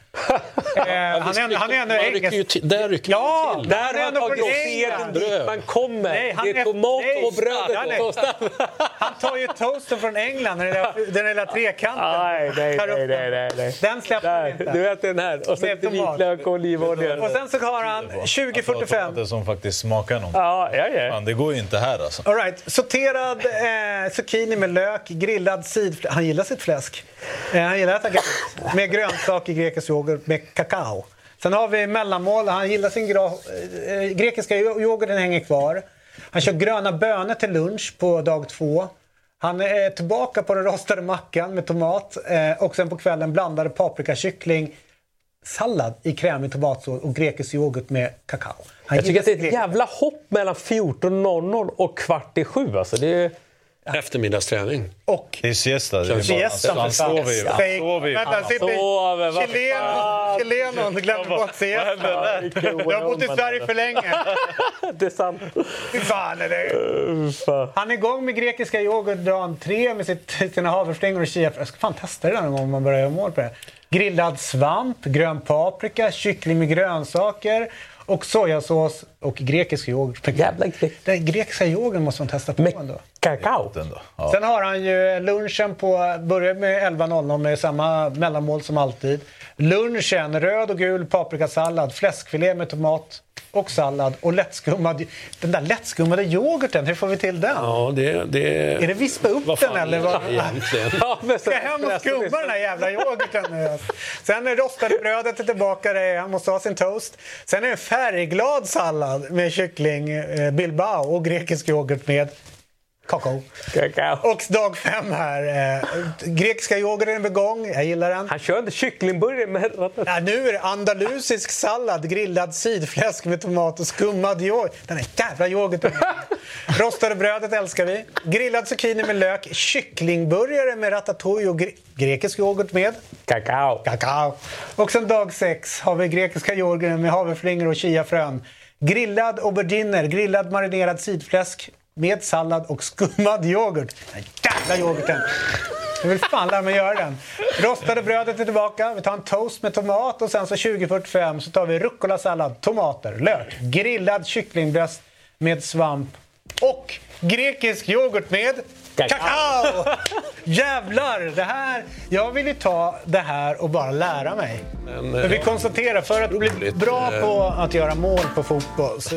Eh, han, är, han är ändå engelsk. Där rycker ja, till. Där har han tagit stegen dit man kommer. Nej, det är tomat nej, och brödet han, är, han tar ju toasten från England, den lilla, den lilla trekanten. Nej, nej, nej, nej, nej, Den släpper han inte. Du vet den här. Och lite vitlök och olivolja. Och sen så har han 20.45. Det som faktiskt smakar något. Ja, ja, ja. Fan, det går ju inte här alltså. All right. Sorterad eh, zucchini med lök, grillad sidfläsk. Han gillar sitt fläsk. Eh, han gillar att äta Med grönsaker, grekisk yoghurt med kakao. Sen har vi mellanmål. Han gillar sin eh, grekiska yoghurten hänger kvar. Han kör gröna bönor till lunch på dag två. Han är tillbaka på den rostade mackan med tomat eh, och sen på kvällen blandade paprikakyckling sallad i krämig tomatsås och grekisk yoghurt med kakao. Han jag tycker att det är ett jävla hopp mellan 14.00 och kvart i sju. Alltså det är... Eftermiddagsträning. Och det är siesta. Det är siesta han sover ju. Han sover ju. Vänta, sitter chilenon glömde bort siesta. Du har bott i Sverige för länge. det är sant. Fy fan är det. Han är igång med grekiska yoghurt dagen tre med sitt, sina havreflingor och chia. Jag ska fan testa det någon gång om man börjar göra mål på det. Grillad svamp, grön paprika, kyckling med grönsaker och sojasås och grekisk yoghurt. Jävla grek. Den grekiska yoghurten måste man testa på med ändå. Kakao. Ja. Sen har han ju lunchen på, börjar med 11.00 med samma mellanmål som alltid. Lunchen, röd och gul paprikasallad, fläskfilé med tomat och sallad och lättskummad. Den där lättskummade yoghurten, hur får vi till den? Ja, det, det... Är det vispa upp vad den eller? Vad? Egentligen. ja, Ska jag hem och skumma den här jävla yoghurten nu? Sen är rostade brödet är tillbaka, det han måste ha sin toast. Sen är det en färgglad sallad med kyckling, eh, bilbao och grekisk yoghurt med Kakao. Kakao. Och dag fem här. Eh, grekiska yoghurten är igång. Jag gillar den. Han kör inte kycklingburgare med ja, Nu är det andalusisk sallad, grillad sidfläsk med tomat och skummad yoghurt. Den är jävla yoghurten. Rostade brödet älskar vi. Grillad zucchini med lök. Kycklingburgare med ratatouille och gre grekisk yoghurt med kakao. kakao. Och sen dag sex har vi grekiska yoghurten med havreflingor och chiafrön. Grillad auberginer, grillad marinerad sidfläsk med sallad och skummad yoghurt. Den jävla yoghurten! Jag vill fan lära mig göra den. Rostade brödet är tillbaka. Vi tar en toast med tomat och sen så 20.45 så tar vi rucola-sallad, tomater, lök, grillad kycklingbröst med svamp och grekisk yoghurt med kakao! Jävlar! Det här, jag vill ju ta det här och bara lära mig. Men, Men vi konstaterar, för att bli bra på att göra mål på fotboll så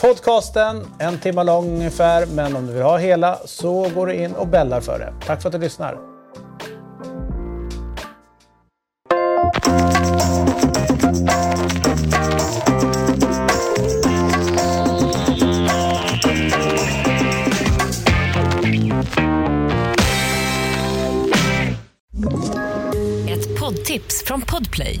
podcasten, en timme lång ungefär. Men om du vill ha hela så går du in och bällar för det. Tack för att du lyssnar. Ett poddtips från Podplay.